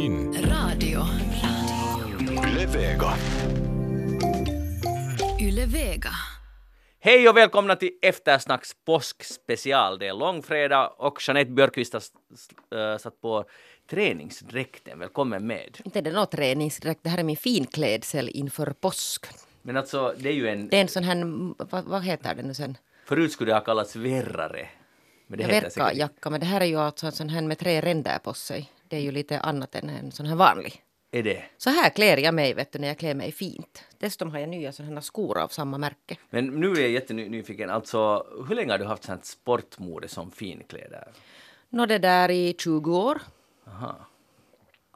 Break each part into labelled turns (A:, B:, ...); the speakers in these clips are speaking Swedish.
A: Din.
B: Radio.
A: Yle Vega.
B: Yle Vega.
C: Hej och välkomna till Eftersnacks påskspecial. Det är långfredag och Jeanette Björkqvist har äh, satt på träningsdräkten. Välkommen med.
D: Inte är det något träningsdräkt, det här är min finklädsel inför påsk.
C: Men alltså, det är ju en...
D: Det är en sån här, vad, vad heter det nu sen?
C: Förut skulle det ha kallats verrare. Men det heter säkert...
D: Verkajacka, men det här är ju alltså en sån här med tre ränder på sig. Det är ju lite annat än en sån här vanlig.
C: Är det?
D: Så här klär jag mig vet du, när jag klär mig fint. Dessutom har jag nya såna här skor av samma märke.
C: Men nu är jag jättenyfiken. Alltså, hur länge har du haft sånt sportmode som finkläder?
D: Nå det där i 20 år.
C: Aha.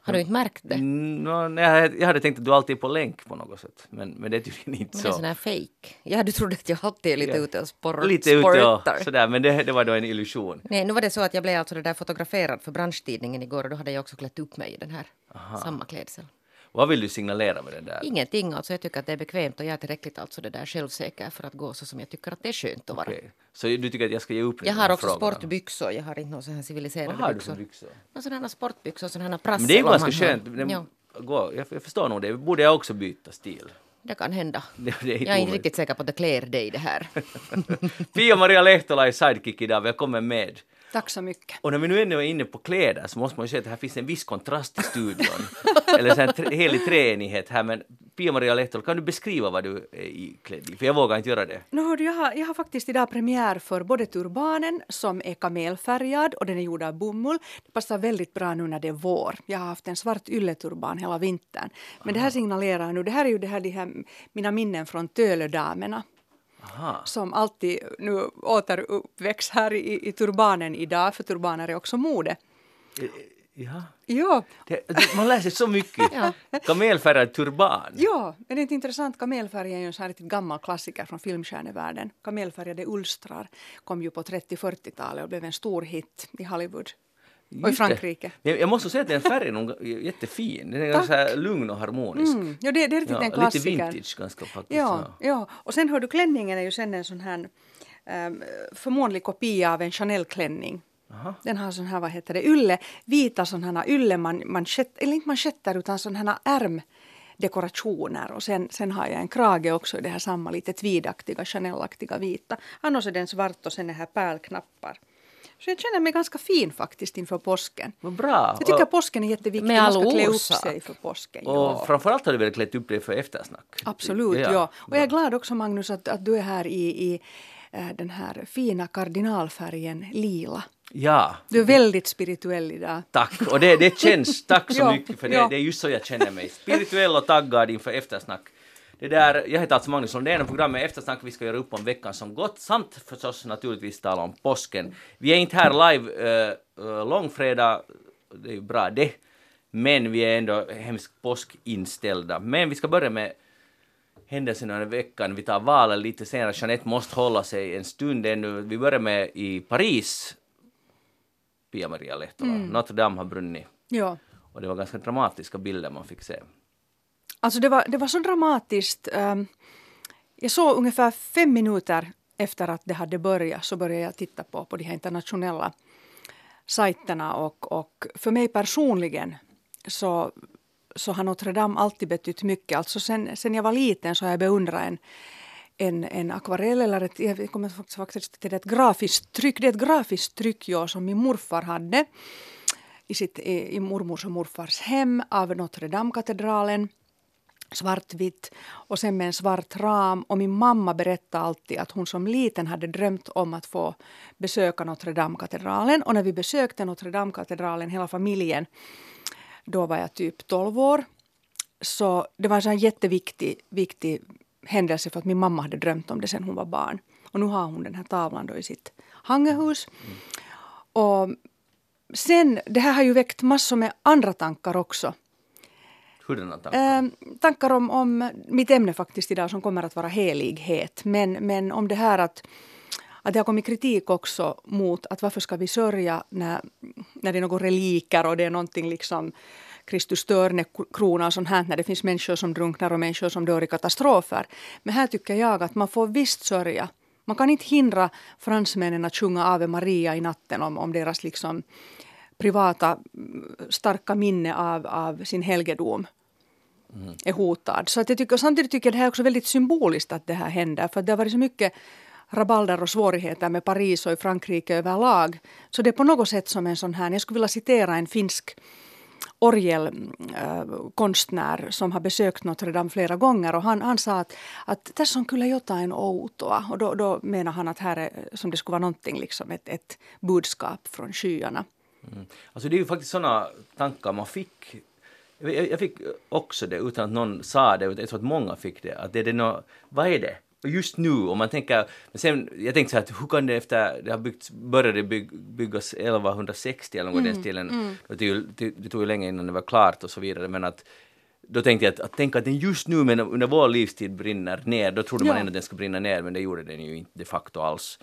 D: Har du inte märkt det?
C: Mm, nå, nej, jag- hade tänkt att du alltid är på länk på något sätt. Men, men det är tydligen inte
D: Men det är
C: så.
D: sån här fake. Ja, du trodde att jag alltid är lite
C: Ja.
D: ute och sport,
C: Lite ute och
D: sportar.
C: sådär, men det, det var då en illusion.
D: Nej, nu var det så att jag blev alltså det där fotograferad för branschtidningen igår och då hade jag också klätt upp mig i den här samma klädsel.
C: Vad vill du signalera med den där?
D: Ingenting, alltså jag tycker att det är bekvämt och jag är tillräckligt alltså det där självsäker för att gå så som jag tycker att det är skönt att vara.
C: Okej. Så du tycker att jag ska ge upp
D: Jag har också
C: frågorna?
D: sportbyxor, jag har inte några sådana civiliserade
C: Vad har du
D: byxor.
C: för byxor?
D: Nå, sådana sportbyxor, sådana här prassel.
C: Men det är ju ganska
D: har-
C: skönt.
D: Ja,
C: gå, jag, jag förstår nog det. Borde jag också byta stil?
D: det kan hända.
C: Det, det är
D: Jag är inte riktigt säker på att det klär dig det här.
C: Pia-Maria Lehtola är sidekick idag. Välkommen med.
E: Tack så mycket.
C: Och när vi nu ännu är inne på kläder så måste man ju säga att här finns en viss kontrast i studion. Eller så tre, helig treenighet här. Men Pia-Maria Lehtola, kan du beskriva vad du är iklädd i? För jag vågar inte göra det.
E: Hördu, jag, har, jag har faktiskt idag premiär för både turbanen som är kamelfärgad och den är gjord av bomull. Det passar väldigt bra nu när det är vår. Jag har haft en svart ylleturban hela vintern. Men det här signalerar nu, det här är ju det här, de här mina minnen från Tölödamerna.
C: Aha.
E: Som alltid nu återuppväcks här i, i turbanen idag, för turbaner är också mode.
C: Ja.
E: Ja,
C: Det, man lär sig så mycket.
D: Ja.
C: Kamelfärgad turban.
E: Ja, är det inte intressant? Kamelfärg är ju en sån riktigt gammal klassiker från filmstjärnevärlden. Kamelfärgade ulstrar kom ju på 30-40-talet och blev en stor hit i Hollywood. Och i. Frankrike.
C: Jag, jag måste säga att den färgen är jättefin. Den är ganska så här lugn och harmonisk.
E: Mm, ja, det, det är riktigt
C: Ja,
E: en
C: lite
E: klassiker.
C: vintage ganska faktiskt.
E: Ja, ja, och sen hör du klänningen är ju sen en sån här um, förmånlig kopia av en Chanel-klänning.
C: Aha.
E: Den har sån här, vad heter det, ylle, vita sån här ylle man, manschett, eller inte manschetter utan sån här ärmdekorationer och sen, sen har jag en krage också i det här samma lite tweedaktiga, Chanel-aktiga vita. Annars är den svart och sen är här pärlknappar. Så jag känner mig ganska fin faktiskt inför påsken.
C: Vad bra!
E: Jag tycker
C: och,
E: påsken är jätteviktig.
D: Med
E: Man ska klä upp sig för påsken.
C: och
E: ja.
C: framförallt har du väl klätt upp dig för eftersnack?
E: Absolut, ja. Och jag är glad också Magnus att, att du är här i, i eh, den här fina kardinalfärgen lila.
C: Ja,
E: Du är väldigt spirituell idag.
C: tack. Och det, det känns, tack så
E: Ja,
C: mycket för det.
E: ja.
C: Det är just så jag känner mig. Spirituell och taggad inför eftersnack. Det där, jag heter alltså Magnus Lundén och programmet Eftersnack vi ska göra upp om veckan som gått samt förstås naturligtvis tala om påsken. Vi är inte här live uh, långfredag, det är ju bra det, men vi är ändå hemskt påskinställda. Men vi ska börja med händelserna under veckan. Vi tar valen lite senare. Jeanette måste hålla sig en stund ännu. Vi börjar med i Paris. Pia-Maria Lehtola. Notre Dame har brunnit.
E: Ja.
C: Och det var ganska dramatiska bilder man fick se.
E: Alltså det var, det var så dramatiskt. Ehm, jag såg ungefär fem minuter efter att det hade börjat så började jag titta på, på de här internationella sajterna och, och för mig personligen så, så har Notre Dame alltid betytt mycket. Alltså sen, sen jag var liten så har jag beundrat en, en, en akvarell eller ett, jag kommer faktiskt- till det, ett grafiskt tryck. Det är ett grafiskt tryck ja, som min morfar hade i, sitt, i mormors och morfars hem av Notre Dame-katedralen svartvitt och sen med en svart ram. Och min mamma berättade alltid att hon som liten hade drömt om att få besöka Notre Dame-katedralen. Och när vi besökte Notre Dame-katedralen, hela familjen, då var jag typ 12 år. Så det var en sån jätteviktig viktig händelse för att min mamma hade drömt om det sen hon var barn. Och nu har hon den här tavlan då i sitt hangehus. Och sen, det här har ju väckt massor med andra tankar också.
C: Hurdana tankar?
E: Eh, tankar om, om mitt ämne faktiskt idag som kommer att vara helighet. Men, men om det här att, att det har kommit kritik också mot att varför ska vi sörja när, när det är några reliker och det är någonting liksom Kristus krona och sånt här när det finns människor som drunknar och människor som dör i katastrofer. Men här tycker jag att man får visst sörja. Man kan inte hindra fransmännen att sjunga Ave Maria i natten om, om deras liksom privata mm, starka minne av, av sin helgedom mm. är hotad. Så att jag tycker, samtidigt tycker jag det här är också väldigt symboliskt att det här händer. För det har varit så mycket rabalder och svårigheter med Paris och i Frankrike överlag. Så det är på något sätt som en sån här, jag skulle vilja citera en finsk orgelkonstnär som har besökt Notre Dame flera gånger och han, han sa att, att tässä on kyllä jotain outoa och då, då menar han att här är som det skulle vara någonting liksom ett, ett budskap från skyarna.
C: Mm. Alltså det är ju faktiskt sådana tankar man fick jag, jag fick också det utan att någon sa det, jag tror att många fick det. Att det det no, vad är det? just nu, om man tänker, men sen, jag tänkte så här, att hur kan det efter, det har byggts, började bygg, byggas 1160 eller något mm, den stilen, mm. det, det, tog ju länge innan det var klart och så vidare, men att då tänkte jag att, att tänka att den just nu men under vår livstid brinner ner, då trodde ja. man ändå att den skulle brinna ner, men det gjorde den ju inte de facto alls.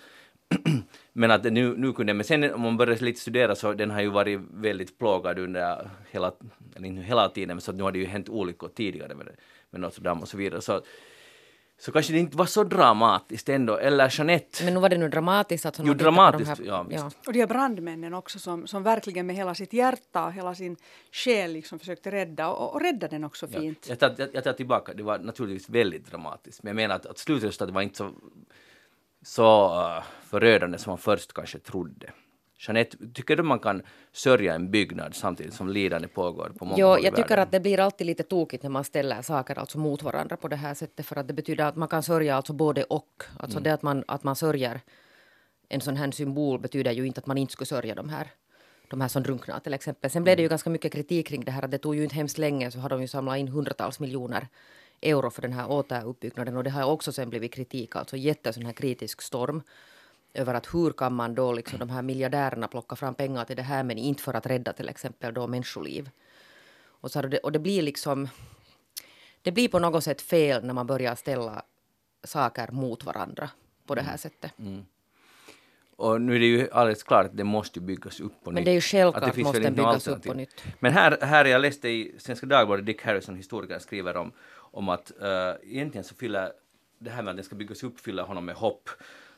C: men att nu, nu kunde, men sen om man börjar lite studera så den har ju varit väldigt plågad under hela, eller inte hela tiden, men så nu har det ju hänt olyckor tidigare med, med Notre Dame och så vidare. Så så kanske det inte var så dramatiskt ändå. Eller Jeanette.
D: Men nu var det nu dramatiskt att hon
C: Jo, dramatiskt, här, ja,
E: ja. Och de här brandmännen också som, som verkligen med hela sitt hjärta och hela sin själ liksom försökte rädda och, och rädda den också fint.
C: Ja, jag, tar, jag, jag tar tillbaka, det var naturligtvis väldigt dramatiskt. Men jag menar att, att slutresultatet var inte så, så uh, förödande som man först kanske trodde. Jeanette, tycker du man kan sörja en byggnad samtidigt som lidande pågår på många
D: jo,
C: håll i
D: jag tycker
C: världen?
D: att det blir alltid lite tokigt när man ställer saker alltså mot varandra på det här sättet för att det betyder att man kan sörja alltså både och. Alltså mm. det att man, att man sörjer en sån här symbol betyder ju inte att man inte skulle sörja de här de här som drunknar till exempel. Sen blev det ju mm. ganska mycket kritik kring det här. Det tog ju inte hemskt länge så har de ju samlat in hundratals miljoner euro för den här återuppbyggnaden och det har också sen blivit kritik, alltså jätte sån här kritisk storm över att hur kan man då liksom de här miljardärerna plocka fram pengar till det här men inte för att rädda till exempel då människoliv. Och, så det, och det blir liksom det blir på något sätt fel när man börjar ställa saker mot varandra på det här mm. sättet. Mm.
C: Och nu är det ju alldeles klart att det måste byggas upp på
D: nytt.
C: Men
D: det är ju självklart att det måste byggas upp på nytt.
C: Men här, här jag läste i Svenska Dagbladet, Dick Harrison, historikern, skriver om, om att uh, egentligen så fyller det här med att den ska byggas upp fyller honom med hopp.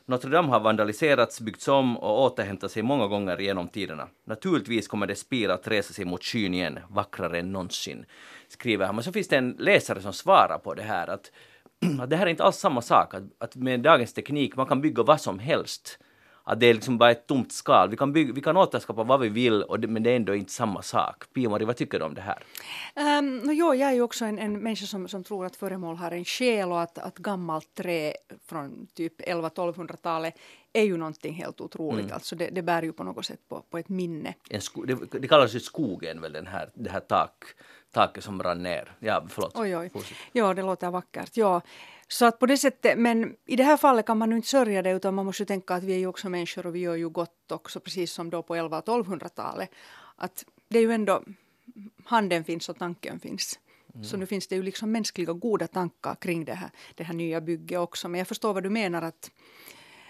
C: Notre Dame har vandaliserats, byggts om och återhämtat sig många gånger genom tiderna. Naturligtvis kommer det spira att resa sig mot skyn igen, vackrare än någonsin, skriver han. Men så finns det en läsare som svarar på det här att, att det här är inte alls samma sak, att, att med dagens teknik man kan bygga vad som helst att det är liksom bara ett tomt skal. Vi kan, bygga, vi kan återskapa vad vi vill, och det, men det är ändå inte samma sak. Pia-Marie, vad tycker du om det här?
E: Um, no, jo, jag är ju också en, en människa som, som tror att föremål har en själ och att, att gammalt trä från typ 11-1200-talet är ju någonting helt otroligt. Mm. Alltså det, det bär ju på något sätt på, på ett minne.
C: En sko, det, det kallas ju skogen, väl, den här, det här tak, taket som rann ner. Ja, förlåt.
E: Oj, oj. Ja, det låter vackert. Ja. Så att på det sättet, men i det här fallet kan man nu inte sörja det utan man måste tänka att vi är ju också människor och vi gör ju gott också precis som då på 11 1200-talet. Att det är ju ändå, handen finns och tanken finns. Mm. Så nu finns det ju liksom mänskliga goda tankar kring det här, det här nya bygget också. Men jag förstår vad du menar att...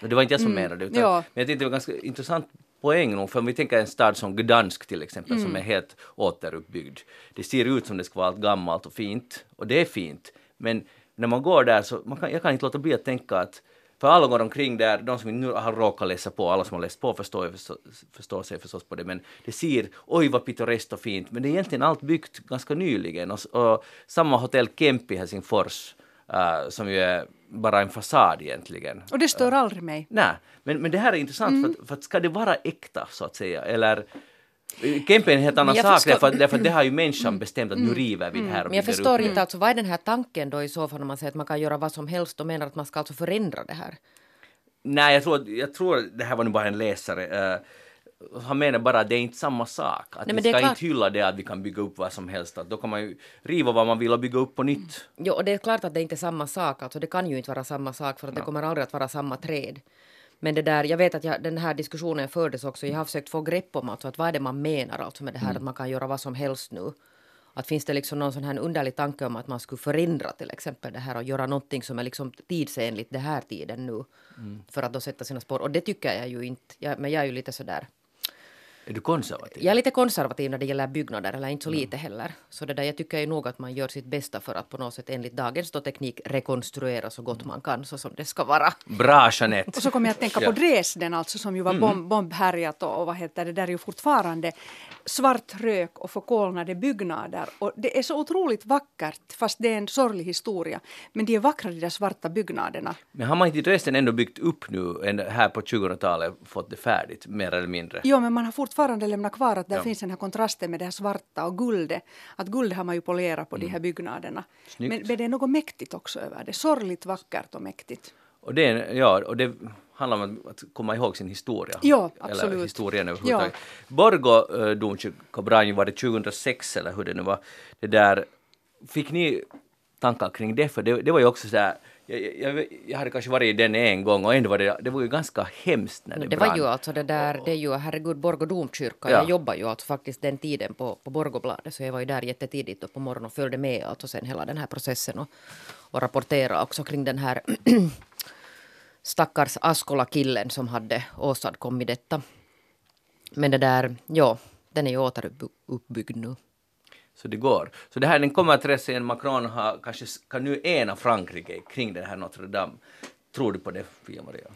C: Det var inte jag som mm, menade utan, ja. men jag tyckte det var ganska intressant poäng nog, för om vi tänker en stad som Gdansk till exempel mm. som är helt återuppbyggd. Det ser ut som det ska vara allt gammalt och fint och det är fint men när man går där så man kan, jag kan inte låta bli att tänka att för alla går omkring där, de som nu har råkat läsa på, alla som har läst på förstår, förstår, förstår sig förstås på det, men det ser oj vad pittoreskt och fint, men det är egentligen allt byggt ganska nyligen och, och samma hotell Kemp i Helsingfors uh, som ju är bara en fasad egentligen.
E: Och det stör uh, aldrig mig.
C: Nej, men, men det här är intressant mm. för, att, för att ska det vara äkta så att säga, eller Kempe är en helt annan sak förstår... därför, därför att det har ju människan bestämt att nu river vi det här och
D: Men jag förstår upp. inte alltså vad är den här tanken då i så fall när man säger att man kan göra vad som helst och menar att man ska alltså förändra det här?
C: Nej, jag tror, jag tror det här var nu bara en läsare. Uh, han menar bara att det är inte samma sak. Att Nej, vi ska inte hylla det att vi kan bygga upp vad som helst. Att då kan man ju riva vad man vill och bygga upp på nytt.
D: Jo, och det är klart att det inte är samma sak. Alltså det kan ju inte vara samma sak för att ja. det kommer aldrig att vara samma träd. Men det där, jag vet att jag, den här diskussionen fördes också. Jag har försökt få grepp om alltså, att vad är det man menar alltså med det här mm. att man kan göra vad som helst nu. Att finns det liksom någon sån här underlig tanke om att man skulle förändra till exempel det här och göra någonting som är liksom tidsenligt det här tiden nu. Mm. För att då sätta sina spår. Och det tycker jag ju inte. Jag, men jag är ju lite sådär
C: Är du konservativ?
D: Jag är lite konservativ när det gäller byggnader, eller inte så lite heller. Så det där, jag tycker ju nog att man gör sitt bästa för att på något sätt enligt dagens då teknik rekonstruera så gott man kan, så som det ska vara.
C: Bra Jeanette!
E: Och så kommer jag att tänka på Dresden alltså som ju var bomb, bombhärjat och, och vad heter det, där är ju fortfarande svart rök och förkolnade byggnader. Och det är så otroligt vackert fast det är en sorglig historia. Men de är vackra de där svarta byggnaderna.
C: Men har man inte i Dresden ändå byggt upp nu, en- här på 2000-talet, fått det färdigt, mer eller mindre?
E: Jo, men man har fortfarande lämnat kvar att där
C: Ja.
E: finns den här kontrasten med det här svarta och guldet. Att guldet har man ju polerat på de här byggnaderna. Men,
C: Snyggt.
E: men det är något mäktigt också över det. Sorgligt vackert och mäktigt.
C: Och det, är- ja, och det handlar om att komma ihåg sin historia.
E: Ja,
C: Eller
E: absolut.
C: historien överhuvudtaget. Borgo äh, domkyrka brann ju, var det 2006 eller hur det nu var. Det där, fick ni tankar kring det? För det, det var ju också så där, jag, jag, jag hade kanske varit i den en gång och ändå var det, det var ju ganska hemskt när det,
D: Det
C: brann.
D: var ju alltså det där, det är ju herregud Borgå domkyrka.
C: Ja.
D: Jag jobbar ju alltså faktiskt den tiden på, på Borgåbladet så jag var ju där jättetidigt och på morgonen och följde med alltså sen hela den här processen och, och rapporterade också kring den här stackars Askola-killen som hade åstadkommit detta. Men det där, ja, den är ju återuppbyggd nu.
C: Så det går. Så det här, den kommer att resa igen. Macron har, kanske kan nu ena Frankrike kring den här Notre Dame. Tror du på det, Pia-Maria?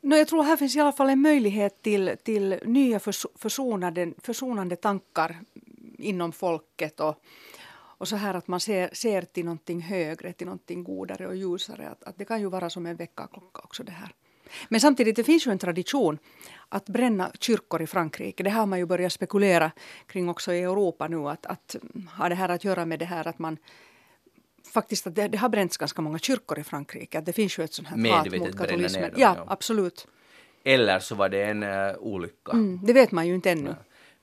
E: No, jag tror här finns i alla fall en möjlighet till, till nya förs- försonade, försonande tankar inom folket och, och så här att man ser, ser till någonting högre, till någonting godare och ljusare. Att, att det kan ju vara som en väckarklocka också det här. Men samtidigt, det finns ju en tradition att bränna kyrkor i Frankrike. Det har man ju börjat spekulera kring också i Europa nu. Att, att har det här att göra med det här att man faktiskt att det, det har bränts ganska många kyrkor i Frankrike. Att det finns ju ett sånt här hat mot katolismen.
C: dem,
E: ja,
C: ja.
E: absolut.
C: Eller så var det en uh, olycka.
E: Mm, det vet man ju inte ännu.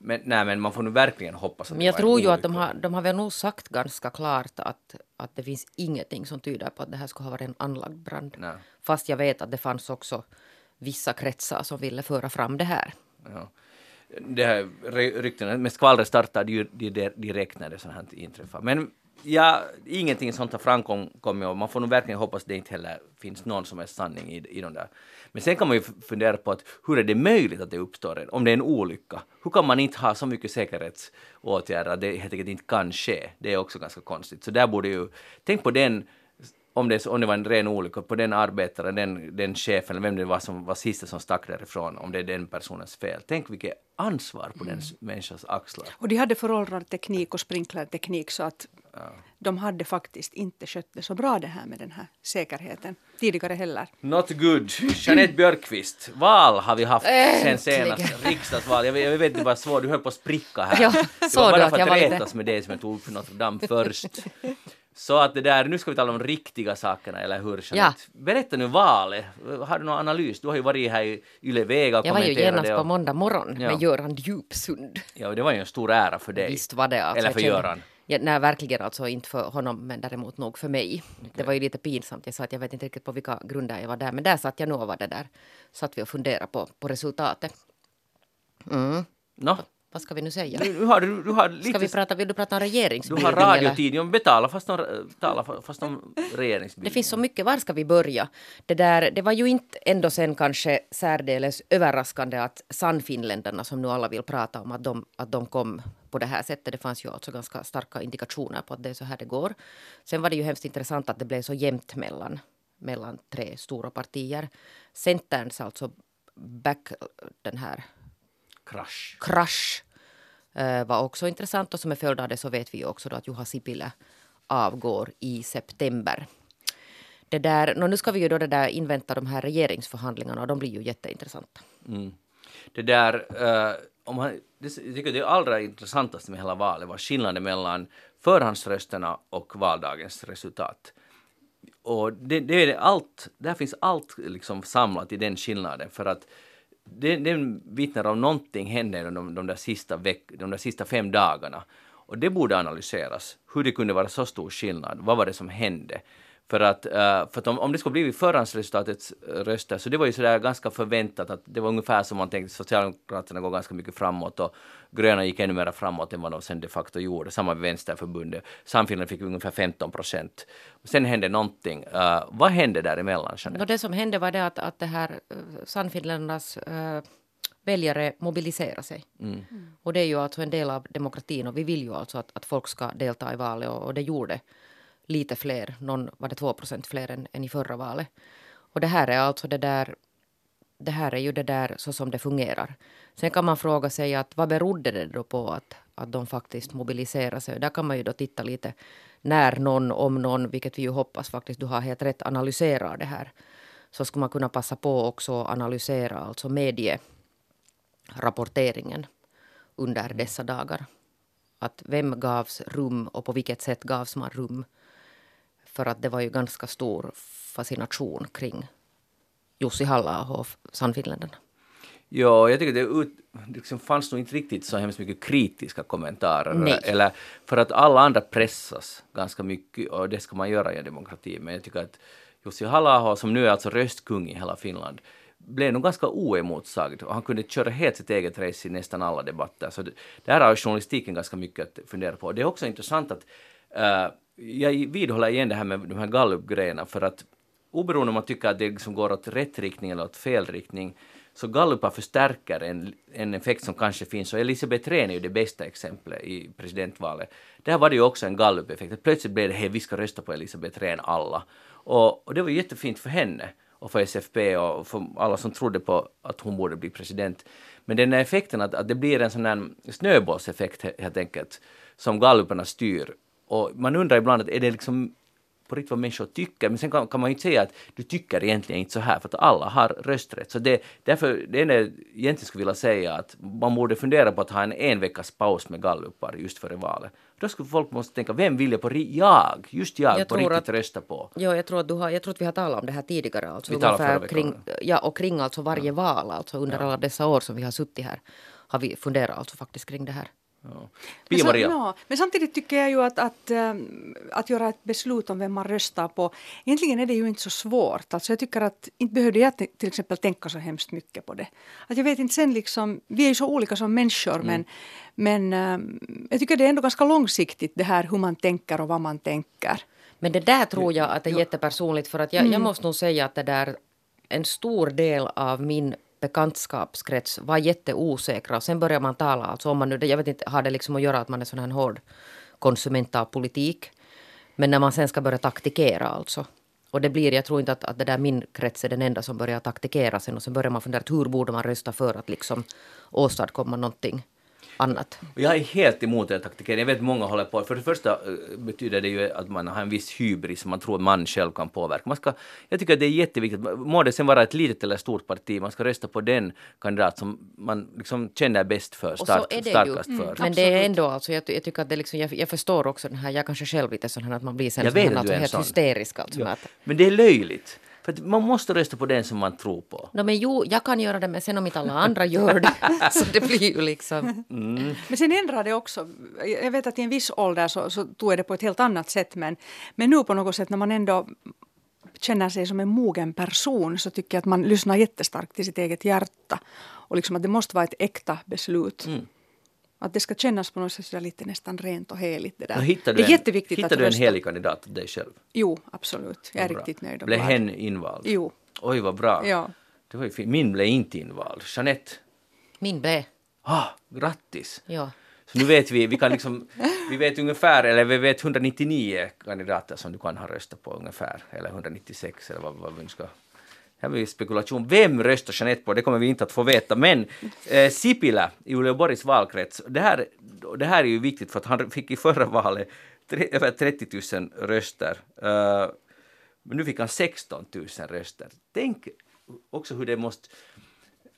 C: Men, nej, men man får nu verkligen hoppas att
D: Men jag tror ju att de har, de har väl nog sagt ganska klart att, att det finns ingenting som tyder på att det här skulle ha varit en anlagd brand.
C: Nej.
D: Fast jag vet att det fanns också vissa kretsar som ville föra fram det här.
C: Ja. Det här ry- ryktena, men skvallret startade ju di- di- direkt när det sånt här inträffade. Men ja, ingenting sånt har framkommit och man får nog verkligen hoppas det inte heller finns någon som är sanning i, i de där. Men sen kan man ju fundera på att hur är det möjligt att det uppstår en, om det är en olycka? Hur kan man inte ha så mycket säkerhetsåtgärder att det helt enkelt inte kan ske? Det är också ganska konstigt. Så där borde ju, tänk på den om det, om det var en ren olycka, på den arbetaren, den, den chefen, eller vem det var som var sista som stack därifrån, om det är den personens fel. Tänk vilket ansvar på den s- människans axlar.
E: Och de hade föråldrad teknik och sprinklerteknik så att de hade faktiskt inte skött det så bra det här med den här säkerheten tidigare heller.
C: Not good. Jeanette Björkqvist, val har vi haft sen senast. Riksdagsval. Jag vet, jag vet inte vad svårt, du höll på att spricka här.
D: Ja,
C: det var
D: du
C: bara för att
D: var lite-
C: retas med det som jag tog upp för Notre Dame först. Så att det där, nu ska vi tala om riktiga sakerna, eller hur Jeanette?
D: Ja.
C: Berätta nu valet. Har du någon analys? Du har ju varit här i Yle Vega och
D: Jag var ju
C: kommenterat
D: genast
C: det.
D: på
C: och-
D: måndag morgon
C: Ja.
D: med Göran Djupsund.
C: Ja, det var ju en stor ära för dig.
D: Visst var det. Alltså,
C: Eller för Göran.
D: Ja, nej, verkligen alltså inte för honom, men däremot nog för mig. Det var ju lite pinsamt. Jag sa att jag vet inte riktigt på vilka grunder jag var där, men där satt jag nog och var det där. Satt vi och funderade på, på resultatet. Mm.
C: Nå,
D: Vad ska vi nu säga?
C: nu har du, du har lite...
D: Ska vi prata, vill du prata om
C: du
D: regeringsbildning?
C: har
D: eller?
C: radiotid, ja, betala fast tala fast de regeringsbildning.
D: Det finns så mycket, var ska vi börja? Det, där, det var ju inte ändå sen kanske särdeles överraskande att Sannfinländarna som nu alla vill prata om att de, att de kom på det här sättet. Det fanns ju alltså ganska starka indikationer på att det är så här det går. Sen var det ju hemskt intressant att det blev så jämnt mellan, mellan tre stora partier. Centerns alltså back, den här
C: Krasch.
D: krasch eh, var också intressant och som en följd av det så vet vi också att Juha Sipilä avgår i september. Det där, nu ska vi ju då det där invänta de här regeringsförhandlingarna och de blir ju jätteintressanta.
C: Mm. Det där, eh, om man, det, jag tycker det allra intressantaste med hela valet var skillnaden mellan förhandsrösterna och valdagens resultat. Och det, det är allt, där finns allt liksom samlat i den skillnaden för att det, den vittnar om någonting hände de, de, där sista veck, de där sista fem dagarna. Och det borde analyseras, hur det kunde vara så stor skillnad. Vad var det som hände? För att, eh, för att om, om det skulle blivit förhandsresultatets eh, röster, så det var ju sådär ganska förväntat att det var ungefär som man tänkte, Socialdemokraterna går ganska mycket framåt och gröna gick ännu mer framåt än vad de sen de facto gjorde, samma med Vänsterförbundet. Samfinland fick ungefär 15 procent. Sen hände någonting. Uh, vad hände däremellan, Jeanette?
D: Det som hände var det att, att det här Sannfinländarnas uh, väljare mobilisera sig. Och det är ju alltså en del av demokratin och vi vill ju alltså att, att folk ska delta i valet och, och det gjorde lite fler, någon var det 2 procent fler än, än i förra valet. Och det här är alltså det där det här är ju det där så som det fungerar. Sen kan man fråga sig att vad berodde det då på att, att de faktiskt mobiliserar sig? Där kan man ju då titta lite när någon, om någon, vilket vi ju hoppas faktiskt, du har helt rätt, analyserar det här. Så skulle man kunna passa på också att analysera alltså medierapporteringen under dessa dagar. Att vem gavs rum och på vilket sätt gavs man rum? För att det var ju ganska stor fascination kring Jussi halla och Sannfinländarna.
C: Ja, jag tycker det ut, liksom fanns nog inte riktigt så hemskt mycket kritiska kommentarer.
D: Nej.
C: Eller för att alla andra pressas ganska mycket och det ska man göra i en demokrati. Men jag tycker att Jussi halla som nu är alltså röstkung i hela Finland, blev nog ganska oemotsagd och han kunde köra helt sitt eget race i nästan alla debatter. Så det, det här har journalistiken ganska mycket att fundera på. Det är också intressant att uh, jag vidhåller igen det här med de här gallupgrejerna för att oberoende om man tycker att det liksom går åt rätt riktning eller åt fel riktning så gallupar förstärker en, en effekt som kanske finns och Elisabeth Rehn är ju det bästa exemplet i presidentvalet. Där var det ju också en gallupeffekt. plötsligt blev det hej vi ska rösta på Elisabeth Rehn alla. Och, och det var ju jättefint för henne och för SFP och för alla som trodde på att hon borde bli president. Men den här effekten att, att det blir en sån här snöbollseffekt helt enkelt som galluparna styr. Och man undrar ibland, att är det liksom på riktigt vad människor tycker, men sen kan, kan man ju inte säga att du tycker egentligen inte så här, för att alla har rösträtt. Så det, därför, det enda jag egentligen skulle vilja säga att man borde fundera på att ha en en veckas paus med gallupar just före valet. Då skulle folk måste tänka, vem vill jag på jag, just jag,
D: Jag
C: på riktigt
D: att-
C: rösta på?
D: Ja, jag tror, att du har, jag tror att vi har talat om det här tidigare. Alltså,
C: Vi
D: ungefär kring, ja, och kring alltså varje val, alltså under alla dessa år som vi har suttit här, har vi funderat alltså faktiskt kring det här.
C: Ja.
E: Men,
C: Pia
E: så,
C: Maria,
E: ja, men samtidigt tycker jag ju att, att, ähm, att göra ett beslut om vem man röstar på, egentligen är det ju inte så svårt. Alltså jag tycker att inte behövde jag till exempel tänka så hemskt mycket på det. Att jag vet inte sen liksom, vi är ju så olika som människor men, men ähm, jag tycker det är ändå ganska långsiktigt det här hur man tänker och vad man tänker.
D: Men det där tror jag att är jättepersonligt för att jag, jag måste nog säga att det där en stor del av min bekantskapskrets var jätteosäkra och sen börjar man tala, alltså om man nu, jag vet inte, har det liksom att göra att man är sån här hård konsument av politik. Men när man sen ska börja taktikera alltså. Och det blir, jag tror inte att, att det där min krets är den enda som börjar taktikera sen och sen börjar man fundera hur borde man rösta för att liksom åstadkomma någonting annat.
C: Jag är helt emot den taktiken. Jag vet många håller på. För det första eh, betyder det ju att man har en viss hybris, man tror att man själv kan påverka. Man ska, jag tycker att det är jätteviktigt, må det sen vara ett litet eller stort parti, man ska rösta på den kandidat som man liksom känner bäst för,
D: så
C: stark,
D: är det ju.
C: starkast för.
D: Men det är ändå alltså, jag, jag tycker att det liksom, jag, jag förstår också den här, jag kanske själv lite sån här att man blir sen
C: Jag vet
D: här,
C: att du
D: alltså
C: är en
D: helt
C: sån.
D: hysterisk alltså.
C: Ja.
D: Att,
C: Men det är löjligt. För att man måste rösta på den som man tror på.
D: no, men jo, jag kan göra det men sen om inte alla andra gör det så det blir ju liksom.
E: Men sen ändrar det också. Jag vet att i en viss ålder så, så tog jag det på ett helt annat sätt men, men nu på något sätt när man ändå känner sig som en mogen person så tycker jag att man lyssnar jättestarkt till sitt eget hjärta. Och liksom att det måste vara ett äkta beslut. Att det ska kännas på något sätt lite nästan rent och heligt. Det, där.
C: Och hittar
E: det
C: du
E: är
C: en,
E: jätteviktigt
C: hittar
E: att
C: du en
E: rösta.
C: helig kandidat dig själv?
E: Jo, absolut. Jag är
C: Bra.
E: riktigt nöjd och
C: Blev
E: glad.
C: hen invald?
E: Jo.
C: Oj, vad bra.
E: Ja.
C: Det var ju fint. Min blev inte invald. Jeanette,
D: Min blev,
C: ah, grattis!
D: ja.
C: Så nu vet vi, vi kan liksom, vi vet ungefär, eller vi vet 199 kandidater som du kan ha röstat på ungefär, eller 196 eller vad, vad vi ska... Här blir spekulation. Vem röstar Jeanette på? Det kommer vi inte att få veta. Men eh, Sipilä i Uleåborgs valkrets, det här, det här är ju viktigt för att han fick i förra valet tre, över 30 000 röster. Uh, men nu fick han 16 000 röster. Tänk också hur det måste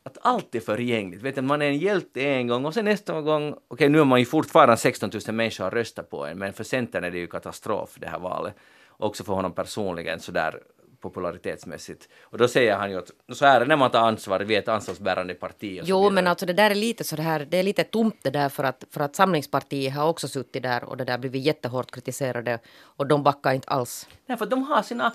C: att allt är förgängligt. Vet du, man är en hjälte en gång och sen nästa gång, okej nu är man ju fortfarande 16 000 människor har röstat på en, men för Centern är det ju katastrof det här valet. Också för honom personligen sådär popularitetsmässigt. Och då säger han ju att så här är det när man tar ansvar, vi är ett ansvarsbärande parti.
D: Jo,
C: vidare.
D: men alltså det där är lite så det här, det är lite tomt det där för att, för att Samlingspartiet har också suttit där och det där blivit jättehårt kritiserade och de backar inte alls.
C: Nej, för de har sina...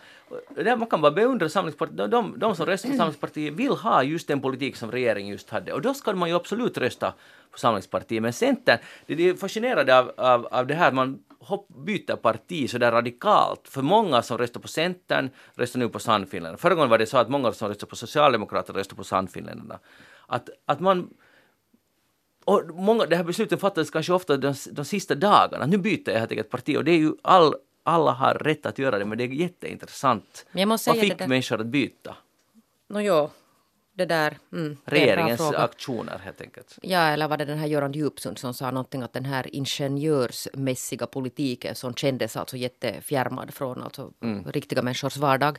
C: Man kan bara beundra Samlingspartiet. De, de, de som röstar på Samlingspartiet vill ha just den politik som regeringen just hade. Och då ska man ju absolut rösta på Samlingspartiet. Men Centern, det det är fascinerande av, av, av det här man hopp, byter parti så där radikalt. För många som röstar på Centern röstar nu på Sannfinländarna. Förra gången var det så att många som röstar på Socialdemokraterna röstar på Sannfinländarna. Att, att man och många, det här beslutet fattades kanske ofta de, de sista dagarna. Nu byter jag helt enkelt parti och det är ju all, alla har rätt att göra det men det är jätteintressant.
D: Men jag måste
C: Vad fick
D: det
C: människor att byta?
D: Nå jo, det där... Mm,
C: Regeringens aktioner helt enkelt.
D: Ja, eller var det den här Göran Djupsund som sa någonting att den här ingenjörsmässiga politiken som kändes alltså jättefjärmad från alltså riktiga människors vardag.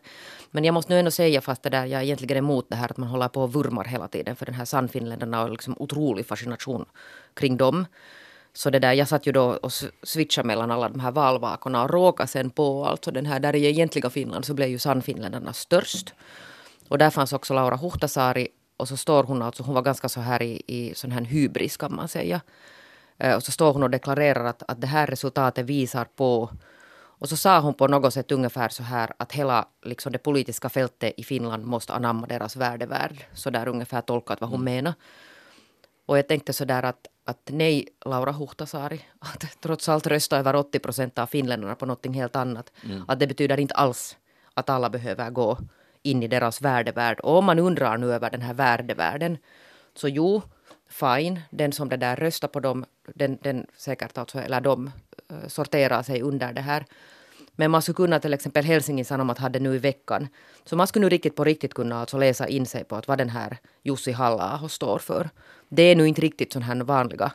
D: Men jag måste nu ändå säga, fast det där, jag är egentligen emot det här att man håller på och vurmar hela tiden för den här Sannfinländarna och liksom otrolig fascination kring dem. Så det där, jag satt ju då och switchade mellan alla de här valvakorna och råkade sen på alltså den här, där i egentliga Finland så blev ju Sannfinländarna störst. Och där fanns också Laura Huhtasaari och så står hon alltså, hon var ganska så här i, i sån här hybris kan man säga. Eh, Och så står hon och deklarerar att, att det här resultatet visar på och så sa hon på något sätt ungefär så här att hela liksom det politiska fältet i Finland måste anamma deras värdevärld. Så där ungefär tolkat vad hon menar. Och jag tänkte så där att, att nej, Laura Huhtasaari, att trots allt röstar över 80 procent av finländarna på någonting helt annat. Att det betyder inte alls att alla behöver gå in i deras värdevärld. Och om man undrar nu över den här värdevärlden, så jo, fine, den som det där röstar på dem, den, den säkert alltså, eller de eh, sorterar sig under det här. Men man skulle kunna till exempel Helsingin Sanomat hade nu i veckan. Så man skulle nu riktigt på riktigt kunna alltså läsa in sig på att vad den här Jussi halla står för. Det är nu inte riktigt sån här vanliga,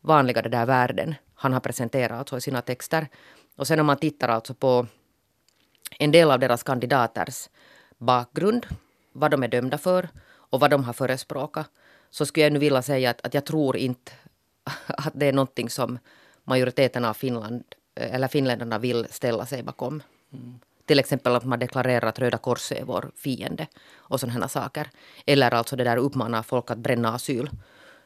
D: vanliga det där värden han har presenterat alltså i sina texter. Och sen om man tittar alltså på en del av deras kandidaters bakgrund, vad de är dömda för och vad de har förespråkat, så skulle jag nu vilja säga att, att jag tror inte att det är någonting som majoriteten av Finland, eller finländarna vill ställa sig bakom. Till exempel att man deklarerar att Röda Korset är vår fiende och sådana saker. Eller alltså det där uppmanar folk att bränna asyl,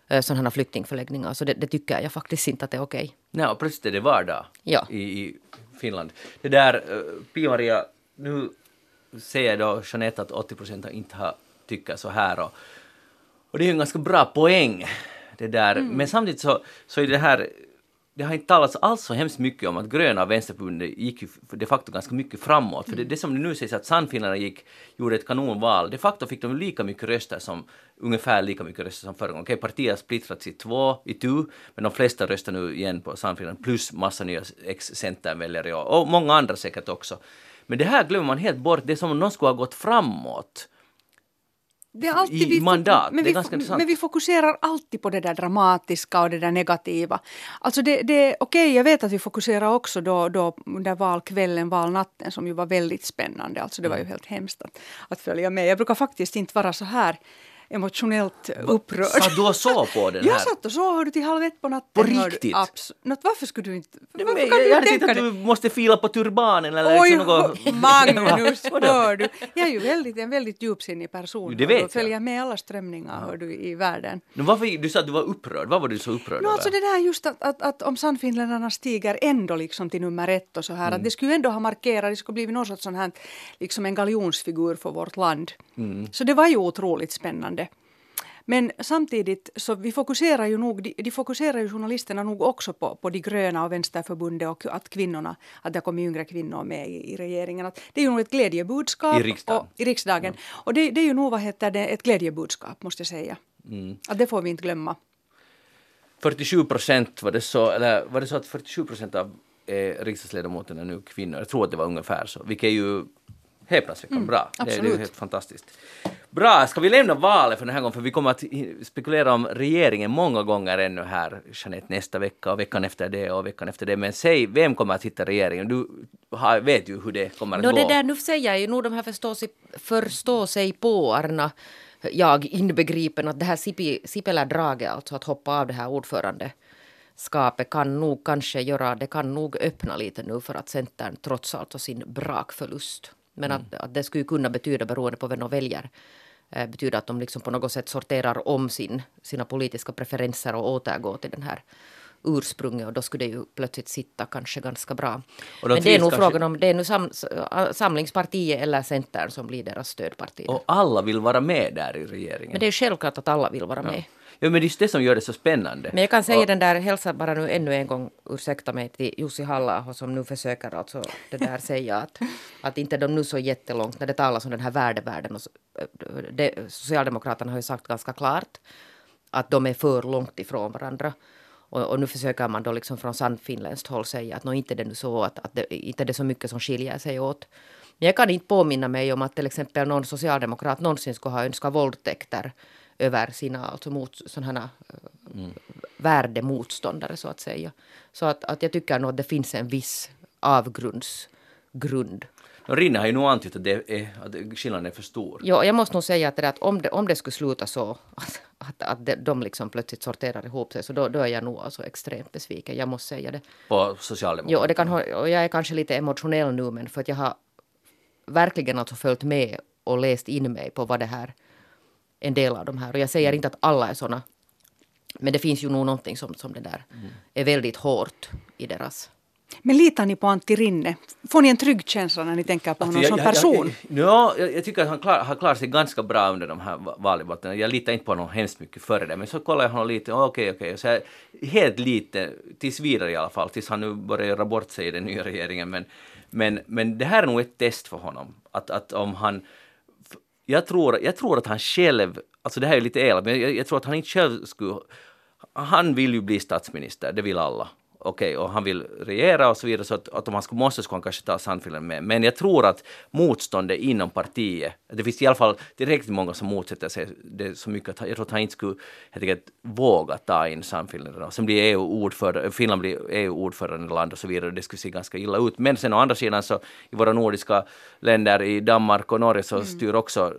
D: eh, sådana flyktingförläggningar. Så det, det tycker jag faktiskt inte att det är okej.
C: Nej, och plötsligt är det vardag
D: Ja.
C: i, i Finland. Det där, uh, Pia-Maria, nu säger då Jeanette att 80 procent inte har tycker så här och, och det är ju en ganska bra poäng. Det där.
D: Mm.
C: Men samtidigt så, så är det här det har inte talats alls så hemskt mycket om att gröna vänsterförbundet gick ju de facto ganska mycket framåt. För det,
D: Mm.
C: det som nu sägs att Sannfinländarna gick, gjorde ett kanonval, de facto fick de lika mycket röster som, ungefär lika mycket röster som förra gången. Okej, partiet har splittrats i två, i tu, men de flesta röstar nu igen på Sannfinland, plus massa nya ex-centerväljare och, och många andra säkert också. Men det här glömmer man helt bort, det är som om någon skulle ha gått framåt.
E: Det är alltid
C: i mandat.
E: Men
C: Det är
E: vi,
C: ganska intressant.
E: men vi fokuserar alltid på det där dramatiska och det där negativa. Alltså det, det, okej, jag vet att vi fokuserar också då, då under valkvällen, valnatten som ju var väldigt spännande. Alltså det var ju
C: Mm.
E: helt hemskt att, att följa med. Jag brukar faktiskt inte vara så här emotionellt upprörd.
C: Satt du och såg på den
E: Jag
C: här?
E: satt och så hörde till halv ett på natten.
C: På riktigt?
E: Abs- Nå, varför skulle du inte...
C: Men
E: Varför
C: jag,
E: kan du
C: jag hade
E: tänka
C: tänkt att du måste fila på turbanen eller
E: Oj,
C: liksom något...
E: Magnus, hör du. Jag är ju väldigt, en väldigt djupsinnig person.
C: Jo, det
E: du,
C: vet
E: och följer med alla strömningar hör du, i världen.
C: Nu, varför, du sa att du var upprörd, vad var du så upprörd
E: No, alltså det där just att, att, att om Sannfinländarna stiger ändå liksom till nummer ett och så här. Att det skulle ändå ha markerat, det skulle blivit något sorts sån här, liksom en galjonsfigur för vårt land. Så det var ju otroligt spännande. Men samtidigt så vi fokuserar ju nog, de, de fokuserar ju journalisterna nog också på, på de gröna och vänsterförbundet och att kvinnorna, att det kommit yngre kvinnor med i, i regeringen. Att det är ju nog ett glädjebudskap.
C: I riksdagen.
E: Och, I riksdagen. Och det, det är ju nog vad heter det, ett glädjebudskap måste jag säga. Att det får vi inte glömma.
C: 47 procent var det så, eller var det så att 47 procent av eh, riksdagsledamöterna är nu kvinnor? Jag tror att det var ungefär så, vilket är ju häpnadsväckande bra. Det, det är helt fantastiskt. Bra, ska vi lämna valet för den här gången för vi kommer att spekulera om regeringen många gånger ännu här, Jeanette, nästa vecka och veckan efter det och veckan efter det. Men säg, vem kommer att hitta regeringen? Du har, vet ju hur det kommer att
D: Nå,
C: gå.
D: det där, nu säger jag ju nog de här förstå sig, förstå sig på-arna, jag inbegripen, att det här Sipi- Sipilä-draget, alltså att hoppa av det här ordförandeskapet kan nog kanske göra, det kan nog öppna lite nu för att Centern trots allt sin brakförlust. Men att, att det skulle kunna betyda, beroende på vem de väljer, eh, betyda att de liksom på något sätt sorterar om sin, sina politiska preferenser och återgår till den här ursprunget och då skulle det ju plötsligt sitta kanske ganska bra. Men det är nog
C: kanske-
D: frågan om det är nu sam, Samlingspartiet eller Centern som blir deras stödparti.
C: Och alla vill vara med där i regeringen.
D: Men det är självklart att alla vill vara med.
C: Ja, men det är just det som gör det så spännande.
D: Men jag kan säga
C: Och-
D: den där, hälsa bara nu ännu en gång, ursäkta mig, till Jussi halla som nu försöker alltså det där säga att, att inte de nu så jättelångt när det talas om den här värdevärlden. Och det, Socialdemokraterna har ju sagt ganska klart att de är för långt ifrån varandra. Och, och nu försöker man då liksom från sannfinländskt håll säga att nå inte det nu så att, att det, inte det är så mycket som skiljer sig åt. Men jag kan inte påminna mig om att till exempel någon socialdemokrat någonsin skulle ha önskat våldtäkter över sina alltså mot, sådana mm. värdemotståndare så att säga. Så att, att jag tycker nog att det finns en viss avgrundsgrund.
C: Rinne har ju nog antytt att, det är, att skillnaden är för stor.
D: Jo, jag måste nog säga att, det att om, det, om det skulle sluta så att, att, att de, liksom plötsligt sorterar ihop sig så då, då är jag nog alltså extremt besviken. Jag måste säga det.
C: På Socialdemokraterna.
D: och, det kan, ha- och jag är kanske lite emotionell nu men för att jag har verkligen alltså följt med och läst in mig på vad det här en del av de här. Och jag säger inte att alla är såna. Men det finns ju nog någonting som, som det där är väldigt hårt i deras.
E: Men litar ni på Antti Rinne? Får ni en trygg känsla när ni tänker på honom
C: Alltså,
E: som
C: jag,
E: person?
C: Jag, ja, jag, jag tycker att han klar, har klarat sig ganska bra under de här va- valdebatterna. Jag litar inte på honom hemskt mycket före det, men så kollar jag honom lite, okej, okej, så här, helt lite, tills vidare i alla fall, tills han nu börjar göra bort sig i den nya regeringen. Men, men, men det här är nog ett test för honom, att, att om han jag tror, jag tror att han själv, alltså det här är lite elakt, men jag, jag tror att han inte själv skulle... Han vill ju bli statsminister, det vill alla. Okej, och han vill regera och så vidare, så att, att om han skulle, måste skulle han kanske ta Sandfilen med. Men jag tror att motståndet inom partiet, det finns i alla fall tillräckligt många som motsätter sig det så mycket att jag tror att han inte skulle helt enkelt våga ta in Sandfilen. Och sen blir EU-ordförande, Finland blir EU-ordförandeland och så vidare, det skulle se ganska illa ut. Men sen å andra sidan så i våra nordiska länder, i Danmark och Norge, så styr också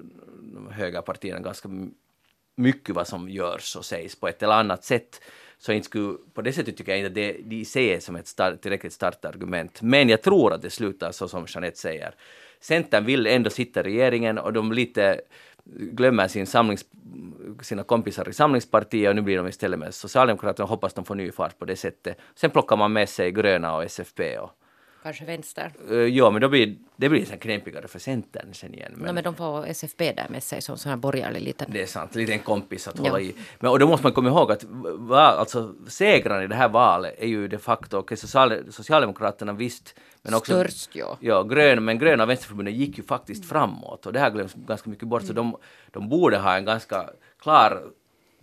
C: högerpartierna ganska mycket vad som görs och sägs på ett eller annat sätt. Så inte skulle, på det sättet tycker jag inte att det, de är som ett start, tillräckligt starkt argument. Men jag tror att det slutar så som Jeanette säger. Centern vill ändå sitta i regeringen och de lite glömmer sin samlings, sina kompisar i Samlingspartiet och nu blir de istället med Socialdemokraterna och hoppas de får ny fart på det sättet. Sen plockar man med sig Gröna och SFP och
D: Kanske vänster.
C: uh, ja, men då blir det blir sen knepigare för Centern sen igen.
D: Men, no, men de får SFP där med sig som sån här borgerlig liten.
C: Det är sant, lite en kompis att
D: Ja.
C: hålla i. Men, och då måste man komma ihåg att alltså, segrarna i det här valet är ju de facto, okej, social, Socialdemokraterna visst, men också
D: Störst, ja.
C: Ja, grön, men Gröna Vänsterförbundet gick ju faktiskt framåt och det här glöms ganska mycket bort, så de, de borde ha en ganska klar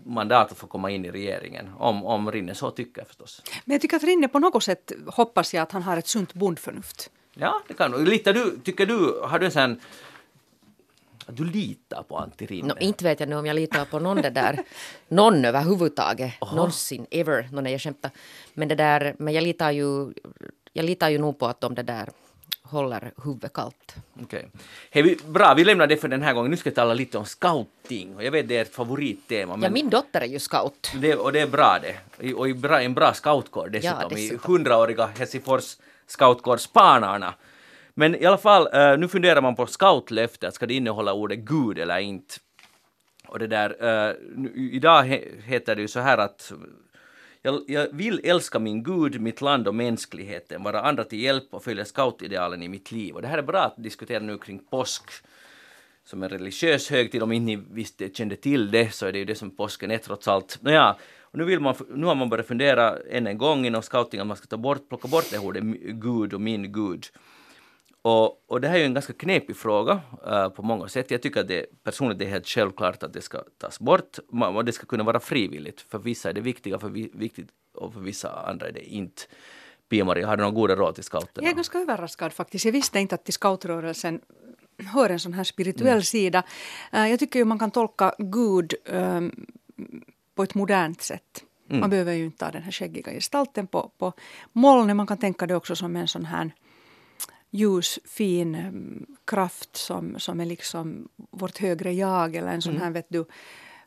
C: mandat att få komma in i regeringen, om, om Rinne så tycker förstås.
E: Men jag tycker att Rinne på något sätt hoppas jag att han har ett sunt bondförnuft.
C: Ja, det kan du. Litar du, tycker du, har du en sån att du litar på Antti Rinne?
D: No, inte vet jag nu om jag litar på någon det där. Någon överhuvudtaget. Någonsin, ever. No, nej, jag skämtar. Men det där, men jag litar ju, jag litar ju nog på att de det där håller huvudet kallt.
C: Hej, vi, bra, vi lämnar det för den här gången. Nu ska vi tala lite om scouting. Och jag vet det är ett favorittema.
D: Ja,
C: Men
D: min dotter är ju scout.
C: det, och det är bra det. I- Och i bra, en bra scoutkår dessutom.
D: Ja,
C: I
D: dessutom.
C: hundraåriga Helsingfors scoutkår Spanarna. Men i alla fall, eh, nu funderar man på scoutlöftet. Ska det innehålla ordet Gud eller inte? Och det där, eh, idag he, heter det ju så här att jag, jag vill älska min Gud, mitt land och mänskligheten, vara andra till hjälp och följa scoutidealen i mitt liv. Och det här är bra att diskutera nu kring påsk som en religiös högtid. Om inte ni visste, kände till det så är det ju det som påsken är trots allt. Nåja, och nu, vill man, nu har man börjat fundera än en gång inom scouting att man ska ta bort, plocka bort det ordet Gud och min Gud. Och, och det här är en ganska knepig fråga eh, på många sätt. Jag tycker att det personligen det är helt självklart att det ska tas bort och det ska kunna vara frivilligt. För vissa är det viktiga, för vi, viktigt och för vissa andra är det inte. Pia-Maria, har du några goda råd till scouterna?
E: Jag är ganska överraskad faktiskt. Jag visste inte att till scoutrörelsen hör en sån här spirituell
C: Mm.
E: sida. Eh, Jag tycker ju man kan tolka Gud ehm, på ett modernt sätt.
C: Mm.
E: Man behöver ju inte ha den här skäggiga gestalten på, på molnet. Man kan tänka det också som en sån här ljus, fin em, kraft som, som är liksom vårt högre jag eller en sån
C: Mm.
E: här vet du,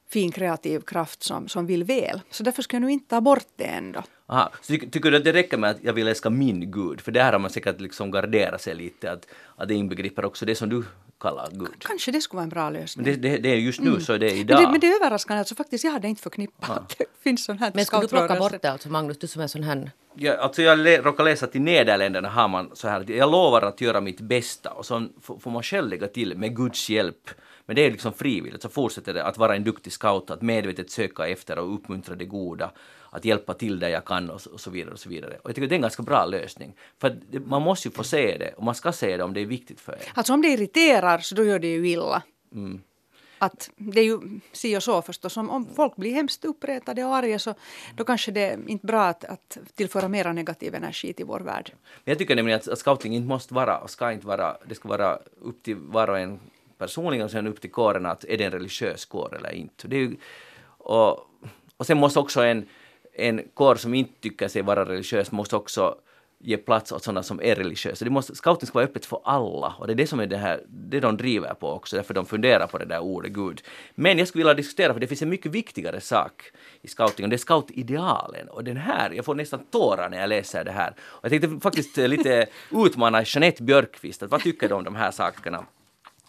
E: fin kreativ kraft som, som vill väl. Så därför ska jag nu inte ta bort det ändå.
C: Aha. Så ty tycker du att det räcker med att jag vill älska min Gud? För det här har man säkert liksom garderat sig lite, att, att det inbegriper också det som du kallar Gud.
E: Kanske det skulle vara en bra lösning.
C: Men det, det, det är just nu så är det
E: Men
C: idag.
E: det, men det är överraskande, alltså faktiskt jag hade inte förknippat att det finns sån här
D: Men skulle du plocka bort det alltså Magnus, du som är sån här...
C: Ja, alltså jag lä- råkar läsa att i Nederländerna har man så här jag lovar att göra mitt bästa och så får man själv lägga till med Guds hjälp. Men det är liksom frivilligt, så fortsätter det att vara en duktig scout, att medvetet söka efter och uppmuntra det goda, att hjälpa till där jag kan och så, och så vidare. Och så vidare. Och jag tycker det är en ganska bra lösning. För det, man måste ju få se det och man ska se det om det är viktigt för er.
E: Alltså om det irriterar så då gör det ju illa.
C: Mm.
E: Att det är ju si och så förstås. Om, om folk blir hemskt uppretade och arga så då kanske det är inte bra att, att tillföra mera negativ energi till vår värld.
C: Men jag tycker nämligen att, att scouting inte måste vara, och ska inte vara, det ska vara upp till var och en personligen och sen upp till kåren att är det en religiös kår eller inte. Det är ju, och, och sen måste också en, en kår som inte tycker sig vara religiös måste också ge plats åt sådana som är religiösa. Det måste, scouting ska vara öppet för alla och det är det som är det här, det de driver på också, därför de funderar på det där ordet Gud. Men jag skulle vilja diskutera, för det finns en mycket viktigare sak i scouting och det är scoutidealen. Och den här, jag får nästan tårar när jag läser det här. Och jag tänkte faktiskt eh, lite utmana Jeanette Björkqvist, att vad tycker du om de här sakerna?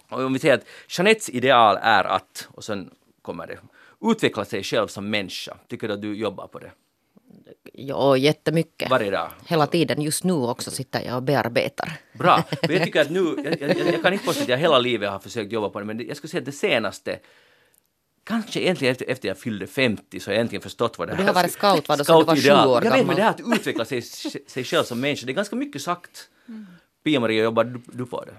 C: Och om vi säger att Jeanettes ideal är att, och sen kommer det, utveckla sig själv som människa. Tycker du att du jobbar på det?
D: Ja, jättemycket.
C: Varje dag?
D: Hela tiden. Just nu också sitter jag och bearbetar.
C: Bra, för jag tycker att nu, jag, jag, jag kan inte påstå att jag hela livet har försökt jobba på det, men jag skulle säga att det senaste Kanske egentligen efter, efter jag fyllde 50 så har jag äntligen förstått vad det här
D: du har varit scout, vad då, så du var sju år
C: Jag vet, men
D: gammal.
C: det här att utveckla sig, sig själv som människa, det är ganska mycket sagt. Pia-Maria, jobbar du, du på det?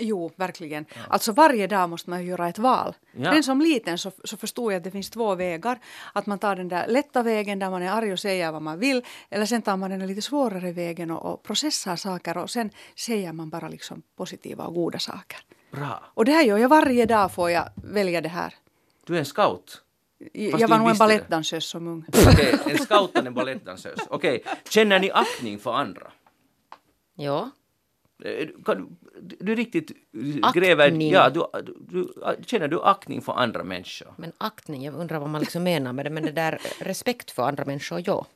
E: Jo, verkligen. Alltså varje dag måste man göra ett val.
C: Ja.
E: Den som liten så, så förstod jag att det finns två vägar. Att man tar den där lätta vägen där man är arg och säger vad man vill. Eller sen tar man den lite svårare vägen och, och processar saker och sen säger man bara liksom positiva och goda saker.
C: Bra.
E: Och det här gör jag varje dag får jag välja det här.
C: Du är en scout? Fast
E: jag var nog en balettdansös som ung.
C: Okej, en scoutande balettdansös. Okej, känner ni aktning för andra?
D: Ja.
C: Eh, Kan, du, riktigt
D: Aktning.
C: gräver... Ja, du, du, du, känner du aktning för andra människor?
D: Men aktning, jag undrar vad man liksom menar med det. Men det där respekt för andra människor, ja.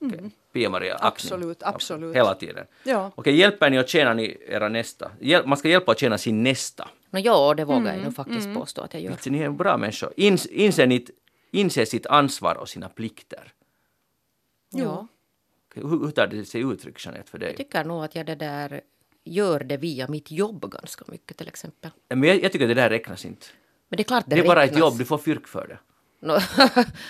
C: Pia-Maria, aktning?
E: Absolut, absolut.
C: Hela tiden?
E: Ja.
C: Okej, hjälper ni och tjänar ni era nästa? Hjäl, man ska hjälpa och tjäna sin nästa.
D: No, ja, det vågar jag nog faktiskt påstå att jag gör.
C: Ni är bra människor. Ins, inser, ni, inser sitt ansvar och sina plikter.
D: Ja.
C: Hur, hur tar det sig uttryck, Jeanette, för dig?
D: Jag tycker nog att jag det där gör det via mitt jobb ganska mycket till exempel.
C: Men jag, jag tycker det där räknas inte.
D: Men det är klart det,
C: Det är bara ett jobb, du får fyrk för det.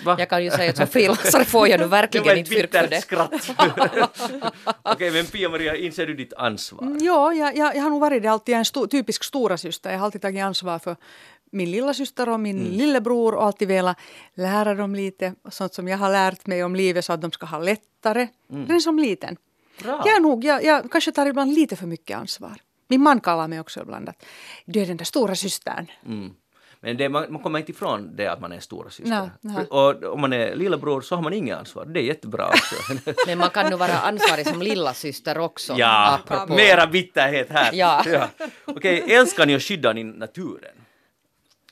C: Va?
D: jag kan ju säga att som frilansare får jag nu verkligen inte fyrk för det.
C: skratt. Okej, men Pia-Maria, inser du ditt ansvar?
E: Mm, Ja, jag, jag, jag har nog varit det alltid. Jag är en stor, typisk stora syster. Jag har alltid tagit ansvar för min lilla syster och min lillebror och alltid velat lära dem lite sånt som jag har lärt mig om livet så att de ska ha lättare. Den som liten.
C: Bra.
E: Jag, nog, jag, jag kanske tar ibland lite för mycket ansvar. Min man kallar mig också ibland att du är den där stora systern.
C: Mm. Men det, man, man kommer inte ifrån det att man är stora syster.
E: Nej, nej.
C: Och om man är lillebror så har man inget ansvar. Det är jättebra också.
D: Men man kan nu vara ansvarig som lilla syster också.
C: ja,
D: apropå.
C: mera bitterhet här.
D: Ja.
C: Okej, älskar ni att skydda ni naturen?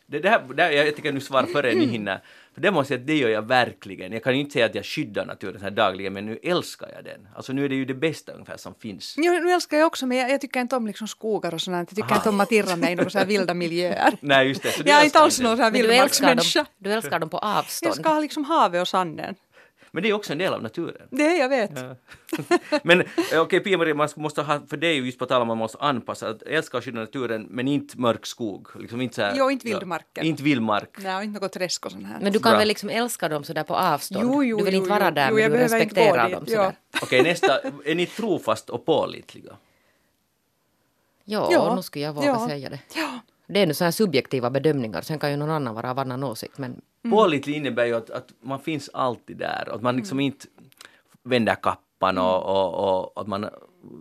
C: Det, det här, det här, jag tycker nu svara före ni hinner. För det måste jag det gör jag verkligen. Jag kan ju inte säga att jag skyddar naturen så här dagligen, men nu älskar jag den. Alltså nu är det ju det bästa ungefär som finns.
E: Jo, nu älskar jag också men jag, jag tycker inte om liksom skogar och sånt. Jag tycker inte om att irra mig i några vilda miljöer.
C: Nej, just det. Så du
E: Jag är inte
C: älskar
E: alls någon så här vildmarksmänniska.
D: dem, du älskar dem på
E: Jag
D: avstånd.
E: ska ha liksom havet och sanden.
C: Men det är också en del av naturen.
E: Det är jag vet.
C: Men eh, okej, Pia-Maria, man måste ha, för det är ju just på tal om man måste anpassa, att älska och skydda naturen, men inte mörk skog. Liksom inte så här,
E: Jo, inte vildmarken.
C: inte vildmark.
E: Nej, inte något träsk och sånt här.
D: Men du kan
C: Bra.
D: väl liksom älska dem sådär på avstånd?
E: Jo, jo,
D: du vill
E: jo,
D: inte vara
E: jo.
D: där
E: Jo,
D: men
E: jag
D: du respekterar dem
E: ja.
C: Okej, nästa. Är ni trofast och pålitliga?
D: Ja,
E: Ja.
D: nu skulle jag våga
E: Ja.
D: säga det.
E: Ja.
D: Det är nu sådana här subjektiva bedömningar, sen kan ju någon annan vara av annan åsikt. Men
C: Pålitlig innebär ju att, att man finns alltid där att man liksom inte vänder kappan och, och, och att man...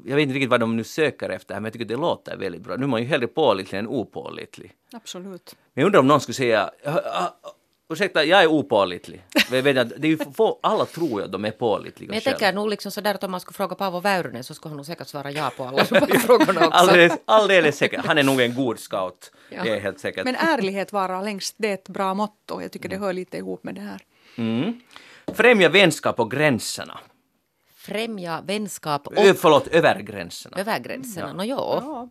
C: Jag vet inte riktigt vad de nu söker efter här, men jag tycker det låter väldigt bra. Nu är man ju hellre pålitlig än opålitlig.
E: Absolut.
C: Men jag undrar om någon skulle säga "Ah, ah, ursäkta, jag är opålitlig. Men jag vet att det är ju få, alla tror ju att de är pålitliga
D: Men jag
C: själva.
D: tänker nog liksom sådär att om man skulle fråga Paavo Väyrynen så skulle han nog säkert svara ja på alla frågorna också.
C: Alldeles, alldeles säkert. Han är nog en god scout.
D: Ja.
C: Det är helt säkert.
E: Men ärlighet vara längst, det är ett bra motto. Jag tycker det hör lite ihop med det här.
C: Mm. Främja vänskap på gränserna.
D: främja vänskap och
C: Ö, förlåt, över gränserna.
D: över gränserna.
C: Ja.
D: Nå, jo.
E: Ja.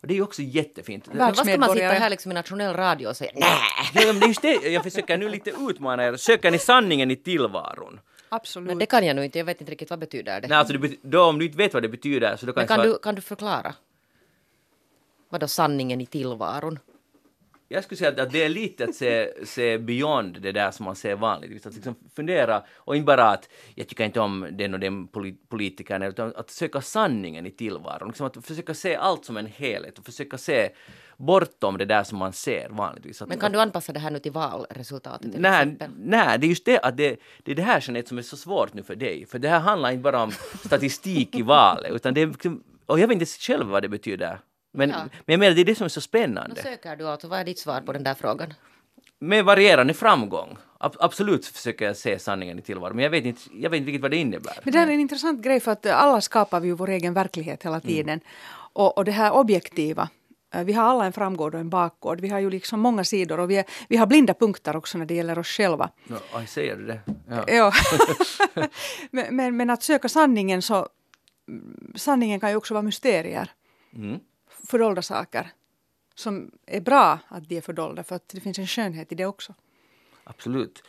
C: Och det är ju också jättefint.
D: Vad ska man sitta här liksom i nationell radio och säga nej?
C: Ja, men det är just det jag försöker nu lite utmana er. Söker ni sanningen i tillvaron?
E: Absolut.
D: Men det kan jag nu inte, jag vet inte riktigt vad betyder det.
C: Nej, alltså det då, om du inte vet vad det betyder så då kan
D: Men kan
C: svara-
D: du, kan du förklara? Vad då sanningen i tillvaron?
C: Jag skulle säga att- det är lite att se, se beyond det där som man ser vanligtvis. Att liksom fundera och inte bara att jag tycker inte om den och den poli- politikern utan att söka sanningen i tillvaron. Liksom att försöka se allt som en helhet och försöka se bortom det där som man ser vanligtvis. Att,
D: Men kan du anpassa det här nu till valresultatet till
C: Nej,
D: exempel?
C: nej, det är just det att det, det är det här Jeanette som är så svårt nu för dig. För det här handlar inte bara om statistik i valet utan det är, liksom- och jag vet inte själv vad det betyder. Men,
D: Ja.
C: men jag menar det är det som är så
D: Nu
C: spännande.
D: söker du alltså, vad är ditt svar på den där frågan?
C: Med varierande framgång. Ab- absolut försöker jag se sanningen i tillvaron men jag vet inte, jag vet inte riktigt vad det innebär.
E: Men det här är en intressant grej för att alla skapar vi ju vår egen verklighet
C: Mm.
E: hela tiden. Och, och det här objektiva. eh, Vi har alla en framgård och en bakgård. Vi har ju liksom många sidor och vi, är, vi har blinda punkter också när det gäller oss själva.
C: Aj, säger du det? Ja.
E: Ja. men, men, men att söka sanningen så... mm, Sanningen kan ju också vara mysterier.
C: Mm.
E: Fördolda saker. Som är bra att de är fördolda för att det finns en skönhet i det också.
C: Absolut.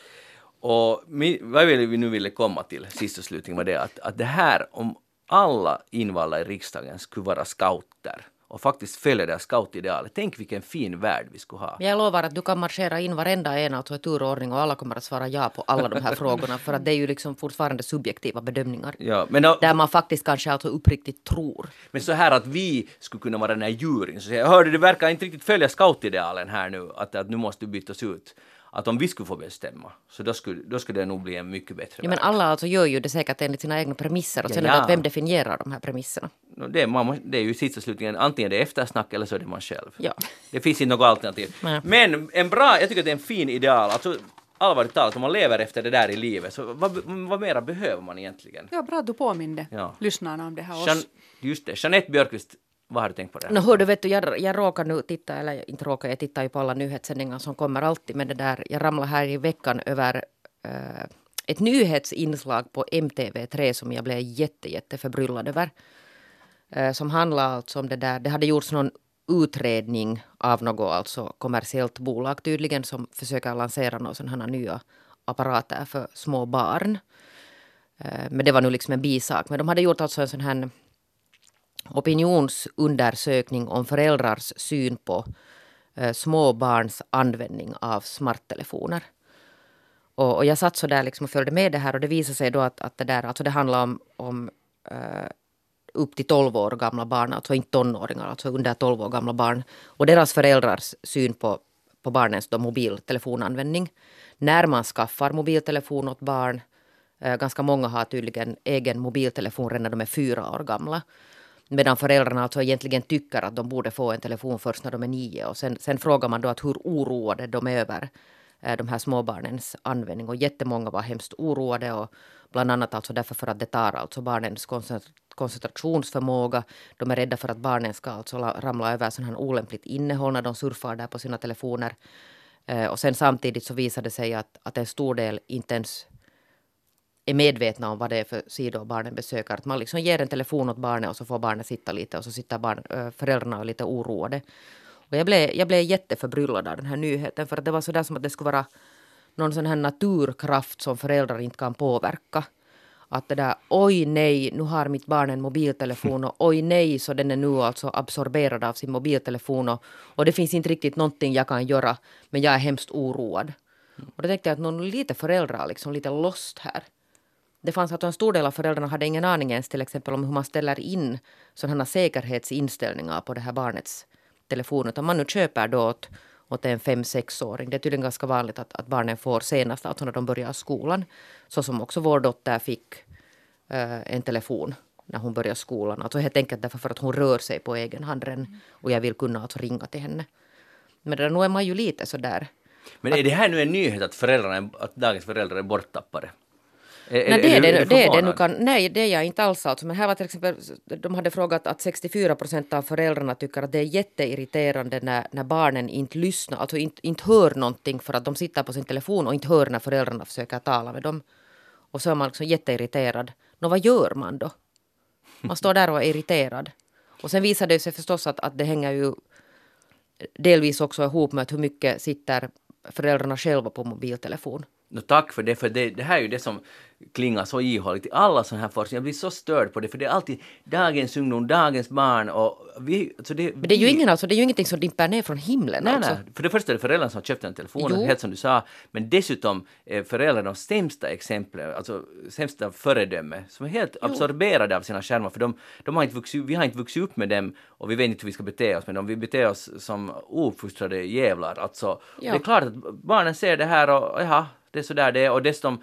C: Och vad vi nu ville komma till, sist och slutligen var det att, att det här om alla invalda i riksdagen skulle vara scouter och faktiskt följa det här scoutidealet. Tänk vilken fin värld vi skulle ha.
D: Jag lovar att du kan marschera in varenda en alltså i turordning och alla kommer att svara ja på alla de här frågorna för att det är ju liksom fortfarande subjektiva bedömningar.
C: Ja, men, då-
D: Där man faktiskt kanske alltså uppriktigt tror.
C: men så här att vi skulle kunna vara den här juryn, så jag, hörde du verkar inte riktigt följa scoutidealen här nu, att, att nu måste du bytas ut. Att om vi skulle få bestämma, så då skulle, då skulle det nog bli en mycket bättre
D: Ja, men
C: värld.
D: alla alltså gör ju det säkert enligt sina egna premisser och
C: Ja,
D: sen
C: ja.
D: att vem definierar de här premisserna.
C: No, det, är, man, det är ju sist och slutligen antingen det är eftersnack eller så är det man själv.
D: Ja.
C: Det finns inte något alternativ.
D: Nej.
C: Men en bra, jag tycker att det är en fin ideal. Alltså, allvarligt talat, om man lever efter det där i livet, så vad, vad mera behöver man egentligen?
E: Ja, bra att du påminde
C: Ja.
E: lyssnarna om det här.
C: Jean,
E: Oss.
C: just det, Jeanette Björkqvist, vad har du tänkt på det? här?
D: No, hör du, vet du, jag, jag råkar nu titta, eller inte råkar, jag tittar ju på alla nyhetssändningar som kommer alltid med det där. Jag ramlade här i veckan över äh, ett nyhetsinslag på MTV3 som jag blev jätte, jätte förbryllad över. Äh, som handlar alltså om det där, det hade gjorts någon utredning av något alltså kommersiellt bolag tydligen som försöker lansera några sådana här nya apparater för små barn. Eh, men det var nu liksom en bisak. Men de hade gjort alltså en sån här opinionsundersökning om föräldrars syn på eh, små barns användning av smarttelefoner. Och, och jag satt så där liksom och följde med det här och det visade sig då att, att det där, alltså det handlar om, om eh, upp till 12 år gamla barn, alltså inte tonåringar, alltså under 12 år gamla barn. Och deras föräldrars syn på, på barnens då mobiltelefonanvändning. När man skaffar mobiltelefon åt barn, eh, ganska många har tydligen egen mobiltelefon redan när de är fyra år gamla. Medan föräldrarna alltså egentligen tycker att de borde få en telefon först när de är nio. Och sen, sen frågar man då att hur oroade de är över eh, de här småbarnens användning. Och jättemånga var hemskt oroade. Och bland annat alltså därför för att det tar alltså barnens koncentrationsförmåga. De är rädda för att barnen ska alltså ramla över sån här olämpligt innehåll när de surfar där på sina telefoner. Eh, och sen samtidigt så visade det sig att, att en stor del inte ens är medvetna om vad det är för sidor barnen besöker. Att man liksom ger en telefon åt barnet och så får barnet sitta lite och så sitter barn, föräldrarna och är lite oroade. Och jag blev, jag blev jätteförbryllad av den här nyheten för att det var sådär som att det skulle vara någon sån här naturkraft som föräldrar inte kan påverka. Att det där oj nej, nu har mitt barn en mobiltelefon och oj nej så den är nu alltså absorberad av sin mobiltelefon och, och det finns inte riktigt någonting jag kan göra men jag är hemskt oroad. Och då tänkte jag att någon lite föräldrar liksom lite lost här. Det fanns att en stor del av föräldrarna hade ingen aning ens till exempel om hur man ställer in sådana säkerhetsinställningar på det här barnets telefon. Utan man nu köper då åt, åt en fem sexåring Det är tydligen ganska vanligt att, att barnen får senast, alltså när de börjar skolan. Så som också vår dotter fick eh, en telefon när hon börjar skolan. Alltså helt enkelt därför för att hon rör sig på egen hand redan. Och jag vill kunna alltså ringa till henne. Men det där, nu är man ju lite sådär
C: Men är det här nu en nyhet att, föräldrarna, att dagens föräldrar är borttappade? Är,
D: Nej, det är det, det, är det nu kan, nej, det är jag inte alls. Alltså. Men här var till exempel, de hade frågat att 64 procent av föräldrarna tycker att det är jätteirriterande när, när barnen inte lyssnar, alltså inte, inte hör någonting för att de sitter på sin telefon och inte hör när föräldrarna försöker tala med dem. Och så är man liksom jätteirriterad Nå, vad gör man då? Man står där och är irriterad. Och sen visar det sig förstås att, att det hänger ju delvis också ihop med hur mycket sitter föräldrarna själva på mobiltelefon.
C: No, tack för det, för det, det här är ju det som klingar så ihåligt i alla sådana här forskning. Jag blir så störd på det, för det är alltid dagens ungdom, dagens barn och vi... Alltså det,
D: Men det är ju ingen, alltså, det är ju ingenting som dimper ner från himlen.
C: Nej,
D: alltså.
C: nej. För det första är det föräldrarna som har köpt den telefonen,
D: Jo.
C: helt som du sa. Men dessutom är föräldrar de sämsta exemplen, alltså sämsta föredöme, som är helt absorberade av sina skärmar. För de, de har inte vuxit, vi har inte vuxit upp med dem och vi vet inte hur vi ska bete oss med dem. Vi beter oss som ouppfostrade jävlar. Alltså,
D: Ja.
C: Det är klart att barnen ser det här och jaha, det är så där det är. Och dessutom,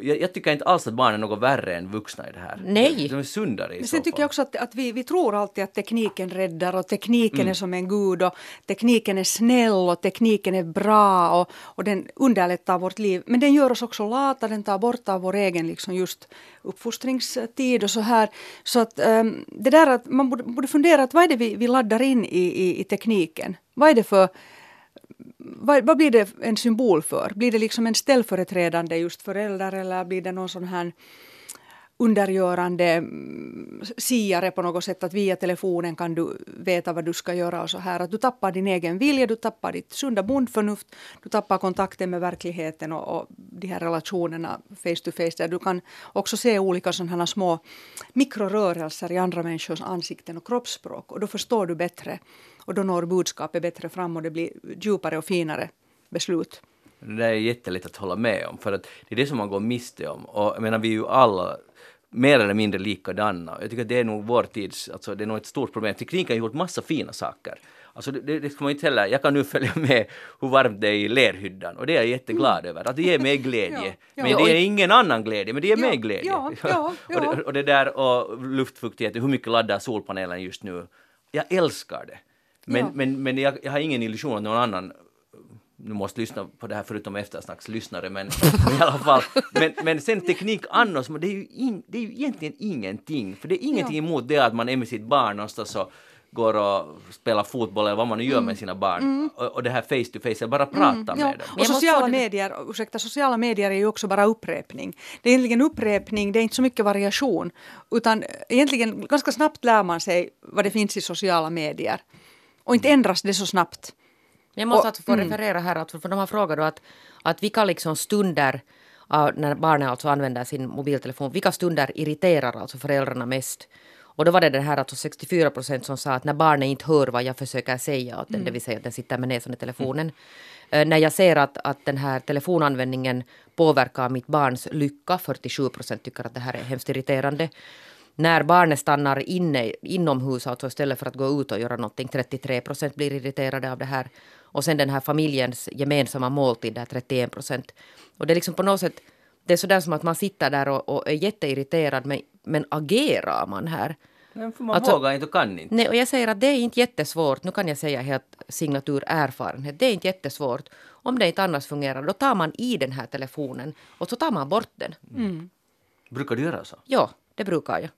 C: jag, jag tycker inte alls att barn är något värre än vuxna i det här.
D: Nej.
C: De är sundare i
E: Men
C: så
E: sen tycker jag också att, att vi, vi tror alltid att tekniken räddar och tekniken
C: Mm.
E: är som en gud och tekniken är snäll och tekniken är bra och, och den underlättar vårt liv. Men den gör oss också lata, den tar bort av vår egen liksom just uppfostringstid och så här. Så att ehm, det där att man borde, borde fundera att vad är det vi, vi laddar in i, i, i tekniken? Vad är det för vad, vad blir det en symbol för? Blir det liksom en ställföreträdande just förälder eller blir det någon sån här undergörande mm, siare på något sätt att via telefonen kan du veta vad du ska göra och så här. Att du tappar din egen vilja, du tappar ditt sunda bondförnuft, du tappar kontakten med verkligheten och, och de här relationerna face to face där du kan också se olika sådana här små mikrorörelser i andra människors ansikten och kroppsspråk och då förstår du bättre och då når budskapet bättre fram och det blir djupare och finare beslut.
C: Det där är jättelätt att hålla med om, för att det är det som man går miste om. Och jag menar, vi är ju alla mer eller mindre likadana. Jag tycker att det är nog vår tids, alltså det är nog ett stort problem. Tekniken har gjort massa fina saker. Alltså det, det, ska man inte heller, jag kan nu följa med hur varmt det är i lerhyddan och det är jag jätteglad över. Att det ger mig glädje.
E: Ja, ja.
C: Men det är ingen annan glädje, men det ger
E: Ja,
C: mig glädje.
E: ja, ja,
C: och, det, och det där och luftfuktighet, hur mycket laddar solpanelen just nu? Jag älskar det. Men, men, men jag, jag har ingen illusion att någon annan nu måste lyssna på det här förutom eftersnackslyssnare men i alla fall. Men, men sen teknik annars, men det är, ju in, det är ju egentligen ingenting. För det är ingenting
E: Ja.
C: emot det att man är med sitt barn någonstans och går och spelar fotboll eller vad man nu gör med sina barn. Och, och det här face to face, bara prata
E: Mm. Ja,
C: med dem.
E: och sociala medier, ursäkta, sociala medier är ju också bara upprepning. Det är egentligen upprepning, det är inte så mycket variation. Utan egentligen ganska snabbt lär man sig vad det finns i sociala medier. Och inte ändras det så snabbt.
D: Jag måste
E: Och-
D: alltså få referera här, alltså, för de har frågat då att, att vilka liksom stunder när barnen alltså använder sin mobiltelefon, vilka stunder irriterar alltså föräldrarna mest? Och då var det den här alltså 64 procent som sa att när barnen inte hör vad jag försöker säga åt den, det vill säga att den sitter med näsan i telefonen. Eh, när jag ser att, att den här telefonanvändningen påverkar mitt barns lycka, 47 procent tycker att det här är hemskt irriterande. När barnet stannar inne inomhus, alltså istället för att gå ut och göra någonting, 33 procent blir irriterade av det här. Och sen den här familjens gemensamma måltid, där 31 procent. Och det är liksom på något sätt, det är sådär som att man sitter där och, och är jätteirriterad, men, men agerar man här?
C: Men för man
D: Alltså-
C: vågar inte och kan inte.
D: Nej, och jag säger att det är inte jättesvårt, nu kan jag säga helt signatur erfarenhet, det är inte jättesvårt. Om det inte annars fungerar, då tar man i den här telefonen och så tar man bort den.
C: Brukar du göra så?
D: Ja, det brukar jag.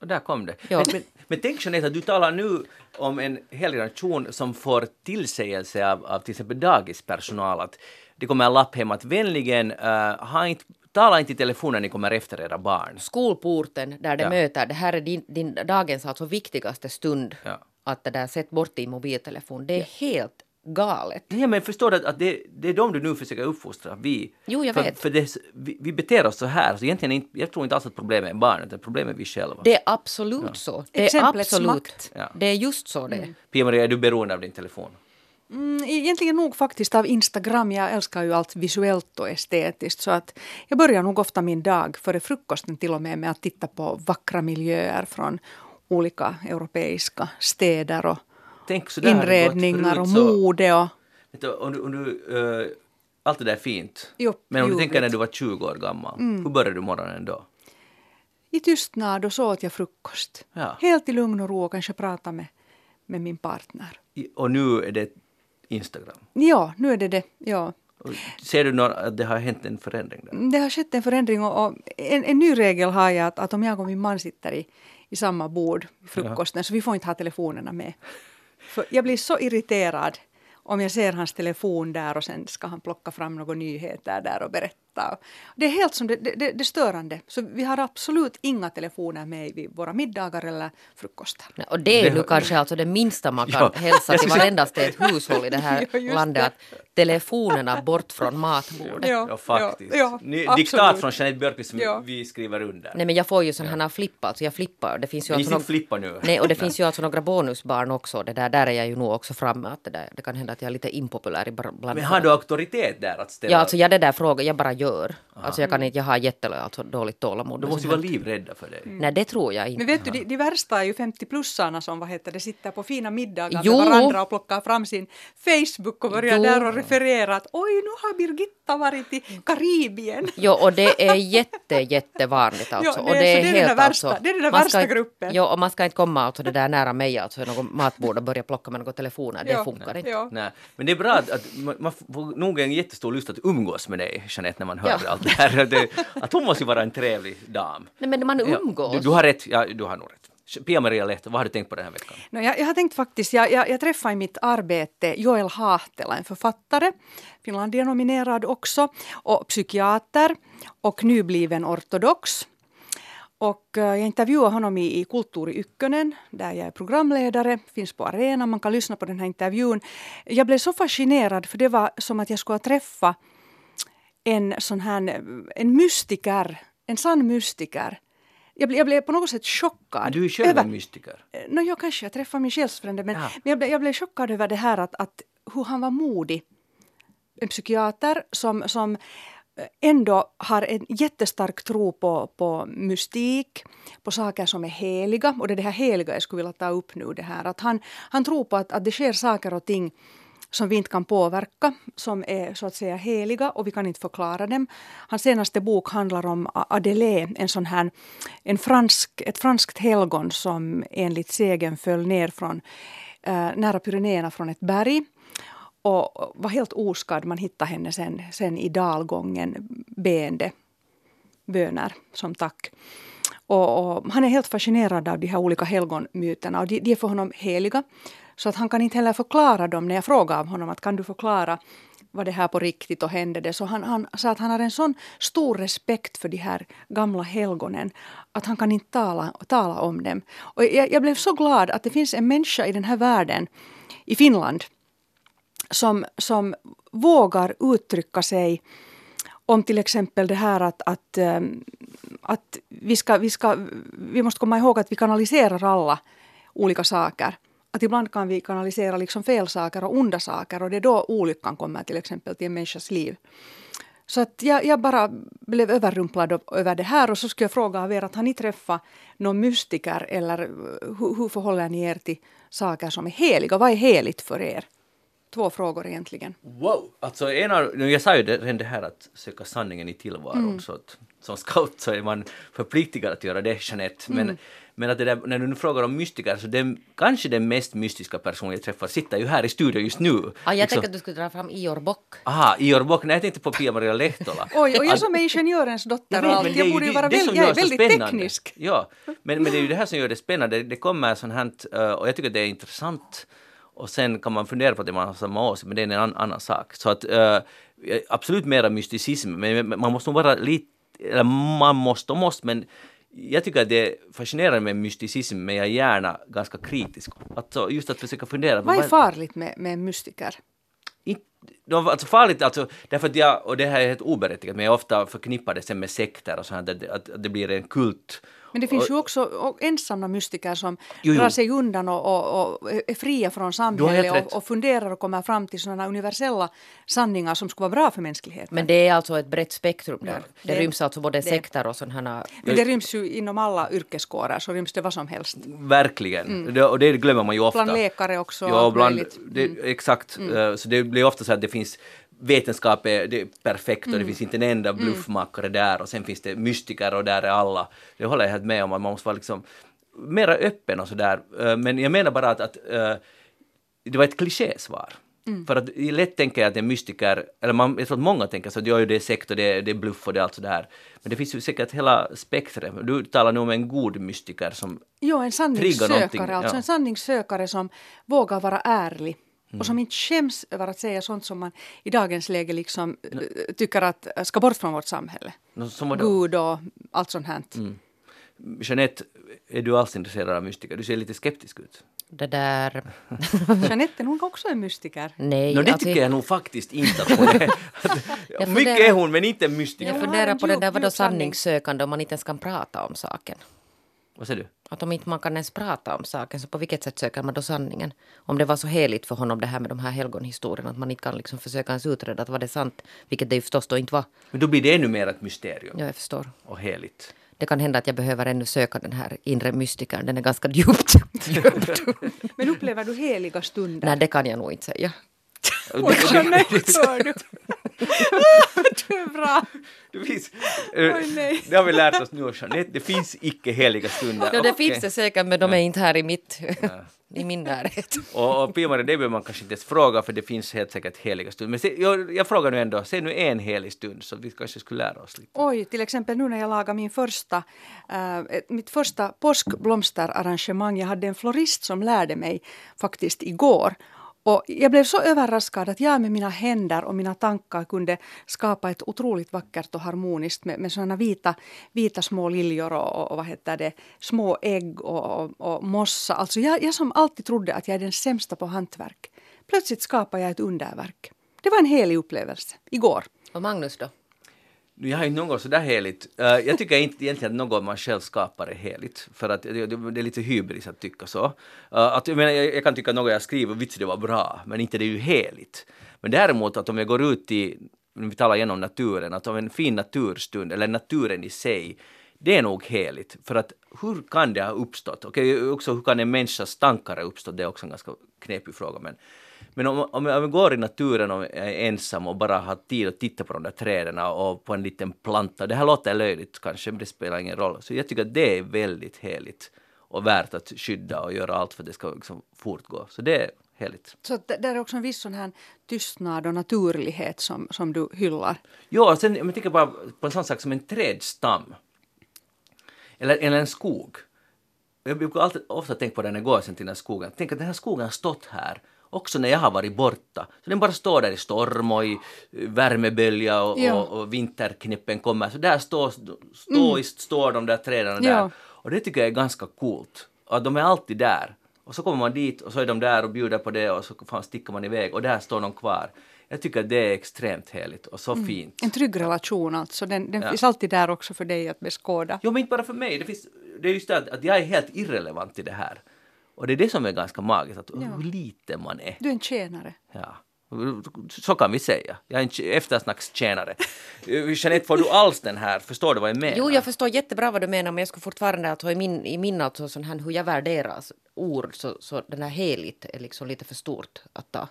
C: Där kom det.
D: Ja.
C: Men, men, tänk Jeanette, att du talar nu om en hel generation som får tillsägelse av, av till exempel dagispersonal att det kommer en lapp hem att vänligen uh, ha inte, tala inte i telefonen när ni kommer efter era barn.
D: Skolporten där det
C: Ja.
D: möter, det här är din, din dagens alltså viktigaste stund.
C: Ja.
D: Att det där, sätt bort din mobiltelefon, det är helt galet.
C: Nej, men förstår du att, att det, det är de du nu försöker uppfostra, vi.
D: Jo, jag
C: för,
D: vet.
C: För det, vi, vi beter oss så här, så egentligen är inte, jag tror inte alls att problemet är barnet, utan problemet är vi själva.
D: Det är absolut så. Det är
E: Exemplets
D: absolut.
E: makt.
C: Ja.
D: Det är just så det är.
C: Pia-Maria, är du beroende av din telefon?
E: Mm, egentligen nog faktiskt av Instagram. Jag älskar ju allt visuellt och estetiskt. Så att jag börjar nog ofta min dag före frukosten till och med med att titta på vackra miljöer från olika europeiska städer och
C: Tänk så där
E: inredningar och
C: så-
E: mode. Och,
C: du, om du, om du, eh, allt det där är fint.
E: Jo,
C: Men om du tänker när du var 20 år gammal, hur började du morgonen då?
E: I tystnad och så åt jag frukost.
C: Ja.
E: Helt i lugn och ro och kanske prata med, med min partner.
C: I- Och nu är det Instagram.
E: Ja, nu är det det. Ja.
C: Och Ser du att det har hänt en förändring där?
E: Det har skett en förändring och, och en, en ny regel har jag att, att om jag och min man sitter i, i samma bord frukosten så vi får inte ha telefonerna med. För jag blir så irriterad om jag ser hans telefon där och sen ska han plocka fram några nyheter där och berätta skratta. Det är helt som det, det, det störande. Så vi har absolut inga telefoner med vid våra middagar eller frukostar.
D: Nej, Och det är
C: Det-
D: nu kanske alltså det minsta man kan
C: Ja,
D: hälsa till varendaste ett hushåll i det här
E: Ja,
D: landet.
E: det.
D: Att telefonerna bort från matbordet.
E: Ja,
C: Ja, faktiskt.
E: ja, ja, absolut.
C: diktat från Jeanette Björkqvist som
E: Ja.
C: vi skriver under.
D: Nej men jag får ju sån här flippa, alltså jag flippar. Det finns ju alltså
C: inte
D: någ-
C: flippa nu.
D: Nej och det finns ju alltså några bonusbarn också. Det där, där är jag ju nog också framme. Att det, där, det kan hända att jag är lite impopulär bland
C: Men har du auktoritet där att ställa?
D: Ja alltså jag det där frågar, jag bara gör. Alltså jag kan inte, jag har jättelö, alltså dåligt tålamod.
C: de måste ju vara livrädda för dig.
D: Nej det tror jag
E: Men
D: inte.
E: vet du, de, de värsta är ju 50-plussarna som vad heter det, sitter på fina middagar
D: Jo.
E: med varandra och plockar fram sin Facebook och börjar
D: Jo.
E: där och referera att oj, nu har Birgitta varit i Karibien.
D: Jo, och det är jätte, jättevanligt alltså.
E: Ja, det är-
D: och det är,
E: så det är den
D: helt
E: värsta-
D: alltså,
E: det är den där värsta
D: ska inte-
E: gruppen.
D: Jo, och man ska inte komma alltså det där nära mig, alltså något matbord och börja plocka med några telefoner. Det
E: Ja,
D: funkar inte.
C: Nej, men det är bra att, att man, man får nog en jättestor lust att umgås med dig, Jeanette, när man hör
D: Ja.
C: allt det här. Det, att hon måste vara en trevlig dam.
D: Nej, men man
C: Ja,
D: umgås.
C: du, du har rätt, ja, du har nog rätt. Pia-Maria Lehto, vad har du tänkt på den här veckan?
E: No, jag, jag har tänkt faktiskt, jag, jag, jag träffade i mitt arbete Joel Hahtela, en författare, Finlandia-nominerad också, och psykiater och nybliven ortodox. Och eh, jag intervjuade honom i, i Kultur i Ykkönen, där jag är programledare, finns på arenan, man kan lyssna på den här intervjun. Jag blev så fascinerad, för det var som att jag skulle ha träffat en sån här, en mystiker, en sann mystiker. Jag blev, jag blev på något sätt chockad.
C: Du är själv
E: över-
C: en mystiker.
E: No, jag kanske jag träffade min själsfrände men, men jag, blev, jag blev chockad över det här att, att hur han var modig. En psykiater som, som ändå har en jättestark tro på, på mystik, på saker som är heliga. Och det är det här heliga jag skulle vilja ta upp nu. Det här. Att han, han tror på att, att det sker saker och ting som vi inte kan påverka, som är så att säga heliga och vi kan inte förklara dem. Hans senaste bok handlar om Adélé, en sån här, en fransk, ett franskt helgon som enligt sägen föll ner från eh, nära Pyrenéerna från ett berg och var helt oskadd. Man hittade henne sen, sen i dalgången beende böner som tack. Och, och han är helt fascinerad av de här olika helgonmyterna och de, de är för honom heliga. Så att han kan inte heller förklara dem. När jag frågade av honom att kan du förklara var det här på riktigt och hände det? Så han, han sa att han har en sån stor respekt för de här gamla helgonen att han kan inte tala, tala om dem. Och jag, jag blev så glad att det finns en människa i den här världen, i Finland, som, som vågar uttrycka sig om till exempel det här att, att, ehm, att vi, ska, vi, ska, vi måste komma ihåg att vi kanaliserar alla olika saker. Att ibland kan vi kanalisera liksom fel saker och onda saker och det är då olyckan kommer till exempel till en människas liv. Så att jag, jag bara blev överrumplad av- över det här och så skulle jag fråga av er att har ni träffat någon mystiker eller eh, hur, hur förhåller ni er till saker som är heliga? Vad är heligt för er? Två frågor egentligen.
C: Wow! Alltså en av, jag sa ju redan det här att söka sanningen i tillvaron,
E: Mm.
C: så att som scout så är man förpliktigad att göra det, Jeanette. Men,
E: Mm.
C: Men att det där, när du nu frågar om mystiker, så den, kanske den mest mystiska person jag träffar sitter ju här i studion just nu.
D: Ah, jag
C: Liksom-
D: tänkte att du skulle dra fram Ior Bock.
C: Aha, Ior Bock, nej jag tänkte på Pia-Maria Lehtola.
E: Oj, och jag
C: Att-
E: som är ingenjörens dotter
C: Jag
E: och
C: vet,
E: jag borde ju vara
C: det
E: väldigt, jag
C: gör
E: är väldigt
C: spännande.
E: teknisk.
C: Ja, men, men det är ju det här som gör det spännande. Det kommer sånt här eh, och jag tycker det är intressant och sen kan man fundera på det man har samma åsikt, men det är en annan, annan sak. Så att eh, absolut mera mysticism, men man måste nog vara lite, eller man måste och måste, men jag tycker att det är fascinerande med mysticism, men jag är gärna ganska kritisk. Alltså, just att försöka fundera.
E: Vad är farligt med, med mystiker?
C: de var alltså farligt, alltså, därför att jag, och det här är helt oberättigat, men jag ofta förknippar det sen med sekter och sånt, att, att, att det blir en kult.
E: Men det finns ju också ensamma mystiker som
C: Jo, jo.
E: drar sig undan och, och, och är fria från samhället och, och funderar och kommer fram till sådana universella sanningar som skulle vara bra för mänskligheten.
D: Men det är alltså ett brett spektrum där. det,
E: det-
D: ryms alltså både
E: det-
D: sekter och sådana här...
E: Men det ryms ju inom alla yrkeskårer, så ryms det vad som helst.
C: Verkligen, det, och det glömmer man ju ofta.
E: Bland läkare också.
C: Ja, bland,
E: möjligt.
C: det, exakt. Eh, Så det blir ofta så att det finns vetenskap är, det är perfekt och det
E: Mm.
C: finns inte en enda bluffmakare där och sen finns det mystiker och där är alla. Det håller jag helt med om, att man måste vara liksom mera öppen och sådär. Eh, Men jag menar bara att, att eh, det var ett klichésvar.
E: Mm.
C: För att lätt tänker jag att en mystiker, eller man, jag tror att många tänker så att ja, det är sekt och det är, det är bluff och det är allt sådär. Men det finns ju säkert hela spektret. Du talar nu om en god mystiker som
E: Jo, en
C: någonting,
E: sanningssökare, alltså
C: ja.
E: en sanningssökare som vågar vara ärlig och som inte skäms över att säga sånt som man i dagens läge liksom eh, tycker att eh, ska bort från vårt samhälle.
C: Vadå?
E: Gud och allt sånt här.
C: Jeanette, är du alls intresserad av mystiker? Du ser lite skeptisk ut.
D: Det där...
E: Jeanette är nog också en mystiker.
D: Nej,
C: Nå, det
D: alltså,
C: tycker jag nog faktiskt inte är.
D: Jag
C: Mycket är hon, men inte mystiker.
D: Jag
E: Ja,
D: funderar
E: en
D: på det där
E: sanning.
D: sanningssökande om man inte ens kan prata om saken.
C: Vad säger du?
D: Att om inte man kan ens prata om saken, så på vilket sätt söker man då sanningen? Om det var så heligt för honom det här med de här helgonhistorierna, att man inte kan liksom försöka ens utreda att var det sant, vilket det ju förstås då inte var.
C: Men då blir det ännu mer ett mysterium
D: Ja, jag förstår.
C: och heligt.
D: Det kan hända att jag behöver ännu söka den här inre mystikern, den är ganska djupt gömd.
E: Men upplever du heliga stunder?
D: Nej, det kan jag nog inte säga.
E: Oj, Jeanette, hör du? du är bra.
C: Det finns, eh,
E: Oj, nej.
C: det har vi lärt oss nu, Jeanette. Det finns icke heliga stunder.
D: Ja, det
C: Okej.
D: finns det säkert, men de är inte här i mitt... i min närhet.
C: Och, och Pia-Maria, det behöver man kanske inte ens fråga för det finns helt säkert heliga stunder. Men se, jag, jag frågar nu ändå, se nu en helig stund så vi kanske skulle lära oss lite.
E: Oj, till exempel nu när jag lagade min första, ett- mitt första påskblomsterarrangemang. Jag hade en florist som lärde mig faktiskt igår. Och jag blev så överraskad att jag med mina händer och mina tankar kunde skapa ett otroligt vackert och harmoniskt med, med sådana vita, vita små liljor och, och, och vad heter det, små ägg och, och, och mossa. Alltså jag, jag som alltid trodde att jag är den sämsta på hantverk. Plötsligt skapade jag ett underverk. Det var en helig upplevelse igår.
D: Och Magnus då?
C: Jag har inte något sådär heligt. Uh, jag tycker inte egentligen att något man själv skapar är heligt. För att det, det, det är lite hybris att tycka så. Uh, att, jag, menar, jag, jag kan tycka att något jag skriver, vits det var bra, men inte det är ju heligt. Men däremot att om jag går ut i, vi talar igen om naturen, att om en fin naturstund, eller naturen i sig, det är nog heligt. För att hur kan det ha uppstått? Okej, också hur kan en människas tankar ha uppstått? Det är också en ganska knepig fråga. Men, men om, om, jag, går i naturen och är ensam och bara har tid att titta på de där träden och på en liten planta. Det här låter löjligt kanske, men det spelar ingen roll. Så jag tycker att det är väldigt heligt och värt att skydda och göra allt för att det ska liksom fortgå. Så det är heligt.
E: Så det är också en viss sån här tystnad och naturlighet som, som du hyllar.
C: Ja, och sen om jag tänker bara på en sån sak som en trädstam. Eller, eller en skog. Jag brukar alltid, ofta tänka på det när jag går sen till den här skogen. Tänk att den här skogen har stått här också när jag har varit borta. Så den bara står där i storm och i värmebölja och,
E: Ja.
C: och, och vinterknippen kommer. Så där står, står, står de där träden där.
E: Ja.
C: Och det tycker jag är ganska coolt. Att de är alltid där. Och så kommer man dit och så är de där och bjuder på det och så fan sticker man iväg och där står de kvar. Jag tycker att det är extremt heligt och så fint.
E: En trygg relation alltså. Den, den
C: Ja.
E: finns alltid där också för dig att beskåda.
C: Jo, men inte bara för mig. Det, finns, det är just det att jag är helt irrelevant i det här. Och det är det som är ganska magiskt, att hur lite man är.
E: Du är en tjänare.
C: Ja. Så kan vi säga. Jag är en tj- eftersnackstjänare. Eh, Jeanette, får du alls den här? Förstår du vad jag menar?
D: Jo, jag förstår jättebra vad du menar, men jag skulle fortfarande alltså, i min, i min alltså, sån här, hur jag värderar ord, så, så den här heligt är liksom lite för stort att ta.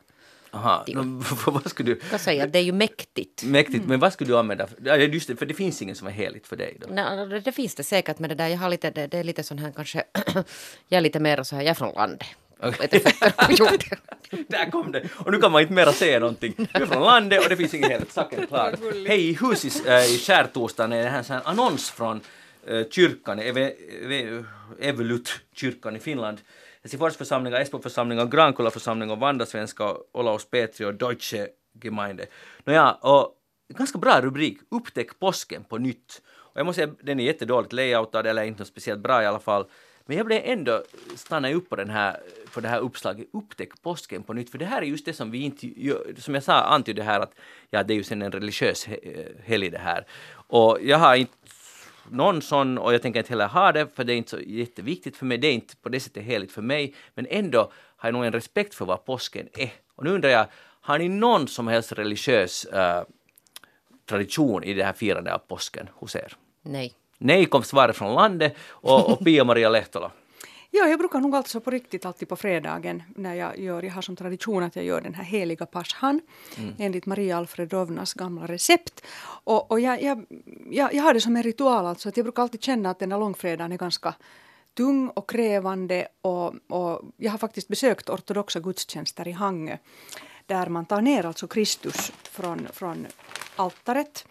C: Aha. nå, vad skulle du...
D: Jag säga det är ju mäktigt.
C: Mäktigt, men vad skulle du använda? För, just det, för det finns ingen som är heligt för dig då.
D: Nej, det, det finns det säkert, men det där, jag har lite, det, det är lite sån här kanske, jag är lite mer så här, jag är från landet. Jorden.
C: Där kom det! Och nu kan man inte mera säga någonting. Du är från landet och det finns inget heligt. Saken klar. Hej, i huset äh, i skärtorsdagen är det här en annons från äh, kyrkan, Eve, Eve, Evelut kyrkan i Finland. Helsingfors församling, Esbo församling, Grankulla församling församlingar, Vandasvenska, Olaus Petri och Deutsche Gemeinde. Nåja, och ganska bra rubrik, Upptäck påsken på nytt. Och jag måste säga, den är jättedåligt layoutad, eller inte speciellt bra i alla fall. Men jag blev ändå stanna upp på, den här, på det här uppslaget, upptäck påsken på nytt, för det här är just det som vi inte gör, som jag sa, antydde här att ja, det är ju sen en religiös helg det här. Och jag har inte någon sån och jag tänker inte heller ha det för det är inte så jätteviktigt för mig, det är inte på det sättet heligt för mig, men ändå har jag nog en respekt för vad påsken är. Och nu undrar jag, har ni någon som helst religiös eh, tradition i det här firandet av påsken hos er?
D: Nej.
C: Nej kom svaret från landet och, och Pia-Maria Lehtola.
E: Ja, jag brukar nog alltså på riktigt alltid på fredagen när jag gör, jag har som tradition att jag gör den här heliga paschan enligt Maria Alfredovnas gamla recept. Och, och jag, jag, jag, jag har det som en ritual alltså att jag brukar alltid känna att den här långfredagen är ganska tung och krävande och, och jag har faktiskt besökt ortodoxa gudstjänster i Hangö där man tar ner alltså Kristus från, från altaret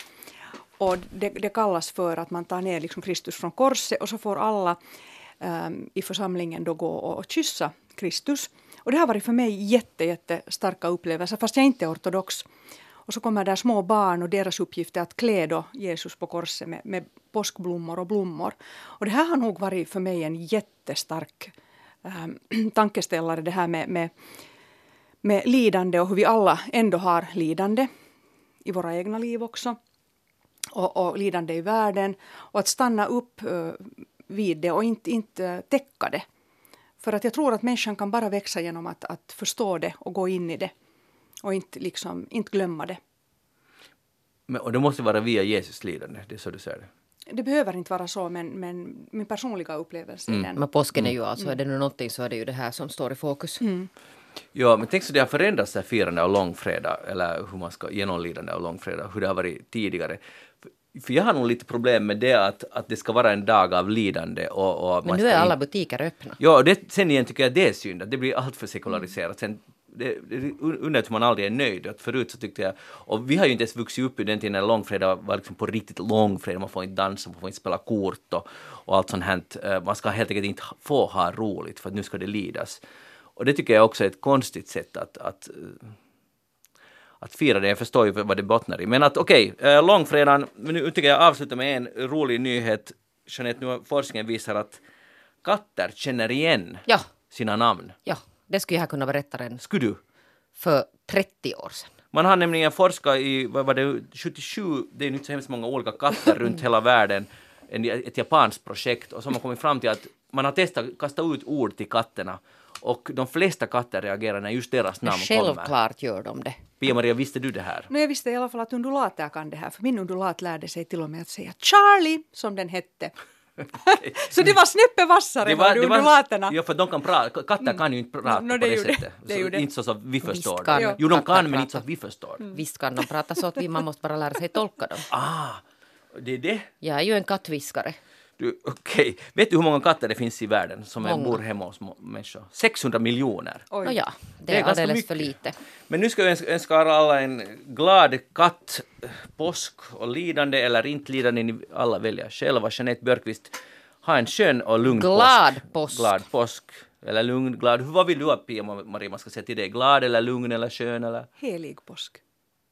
E: och det, det kallas för att man tar ner liksom Kristus från korset och så får alla Ehm, i församlingen då gå och, kyssa Kristus. Och det har varit för mig jätte, jätte starka upplevelser, fast jag inte är ortodox. Och så kommer där små barn och deras uppgift är att klä då Jesus på korset med, med påskblommor och blommor. Och det här har nog varit för mig en jättestark äh, tankeställare, det här med, med, med lidande och hur vi alla ändå har lidande i våra egna liv också. Och, och lidande i världen. Och att stanna upp äh, vid det och inte, inte täcka det. För att jag tror att människan kan bara växa genom att, att förstå det och gå in i det. Och inte, liksom, inte glömma det.
C: Men, och det måste vara via Jesus lidande, det är så du säger det?
E: Det behöver inte vara så, men, men min personliga upplevelse är den.
D: Men påsken är ju alltså, är det nu någonting så är det ju det här som står i fokus.
C: Ja, men tänk så det har förändrats det här firandet av långfredag, eller hur man ska genomlidande av långfredag, hur det har varit tidigare. För- jag har nog lite problem med det att, att det ska vara en dag av lidande och, och
D: Men nu är
C: in-
D: alla butiker öppna.
C: Ja, och det, sen igen tycker jag det är synd att det blir allt för sekulariserat. Sen, det, det hur man aldrig är nöjd. Att förut så tyckte jag, och vi har ju inte ens vuxit upp i den tiden när långfredag var liksom på riktigt långfredag, man får inte dansa, man får inte spela kort och, och allt sånt här. Eh, Man ska helt enkelt inte få ha roligt för att nu ska det lidas. Och det tycker jag också är ett konstigt sätt att, att eh, att fira det, jag förstår ju vad det bottnar i. Men att okej, okay, långfredagen, men nu tycker jag avsluta med en rolig nyhet. Jeanette, nu har forskningen visar att katter känner igen
D: Ja,
C: sina namn.
D: ja, det skulle jag kunna berätta redan
C: Skulle du?
D: för 30 år sedan.
C: Man har nämligen forskat i, vad var det, 77, det är ju inte så hemskt många olika katter runt hela världen, en, ett japanskt projekt, och så har man kommit fram till att man har testat kasta ut ord till katterna och de flesta katter reagerar när just deras namn kommer.
D: Självklart gör de det.
C: Pia-Maria, visste du det här?
E: No, jag visste i alla fall att undulater kan det här, för min undulat lärde sig till och med att säga Charlie, som den hette. så det var snäppet vassare än vad undulaterna.
C: ja, för de kan prata, katter kan ju inte prata
E: No, no,
C: på
E: det
C: det,
E: det.
C: sättet.
E: Det
C: så,
E: det.
C: Inte så som vi förstår.
D: kan
C: det. Jo, de kan, men inte så att vi förstår.
D: Visst kan de prata så att vi, man måste bara lära sig tolka dem.
C: Ah, det är det.
D: Jag är ju en kattviskare.
C: Du, Okej, vet du hur många katter det finns i världen som är,
D: Många.
C: bor hemma hos människor? 600 miljoner.
E: Oj.
D: Nåja, det,
C: Det är
D: är, alldeles
C: mycket.
D: för lite.
C: Men nu ska jag önska, alla en glad katt, påsk och lidande eller inte lidande, ni alla väljer själva. Jeanette Björkqvist, ha en skön och lugn
D: Glad
C: påsk.
D: påsk.
C: Glad påsk. Eller lugn, glad. Hur- Vad vill du att Pia-Maria man ska säga till dig? Glad eller lugn eller skön eller
E: Helig påsk.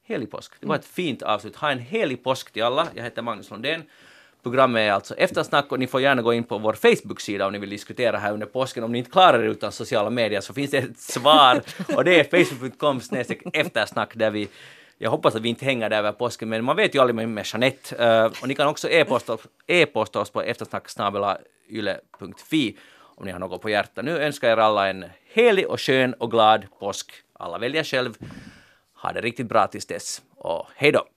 C: helig påsk? Det var ett fint avslut. Ha en helig påsk till alla. Jag heter Magnus Lundén. Programmet är alltså Eftersnack och ni får gärna gå in på vår Facebook-sida om ni vill diskutera här under påsken. Om ni inte klarar er utan sociala medier så finns det ett svar och det är facebook.com eftersnack där vi jag hoppas att vi inte hänger där över påsken, men man vet ju aldrig med, Jeanette. Eh, och ni kan också e-posta, oss på eftersnack.yle.fi om ni har något på hjärtat. Nu önskar jag er alla en helig och skön och glad påsk. Alla väljer själv. Ha det riktigt bra tills dess och hej då!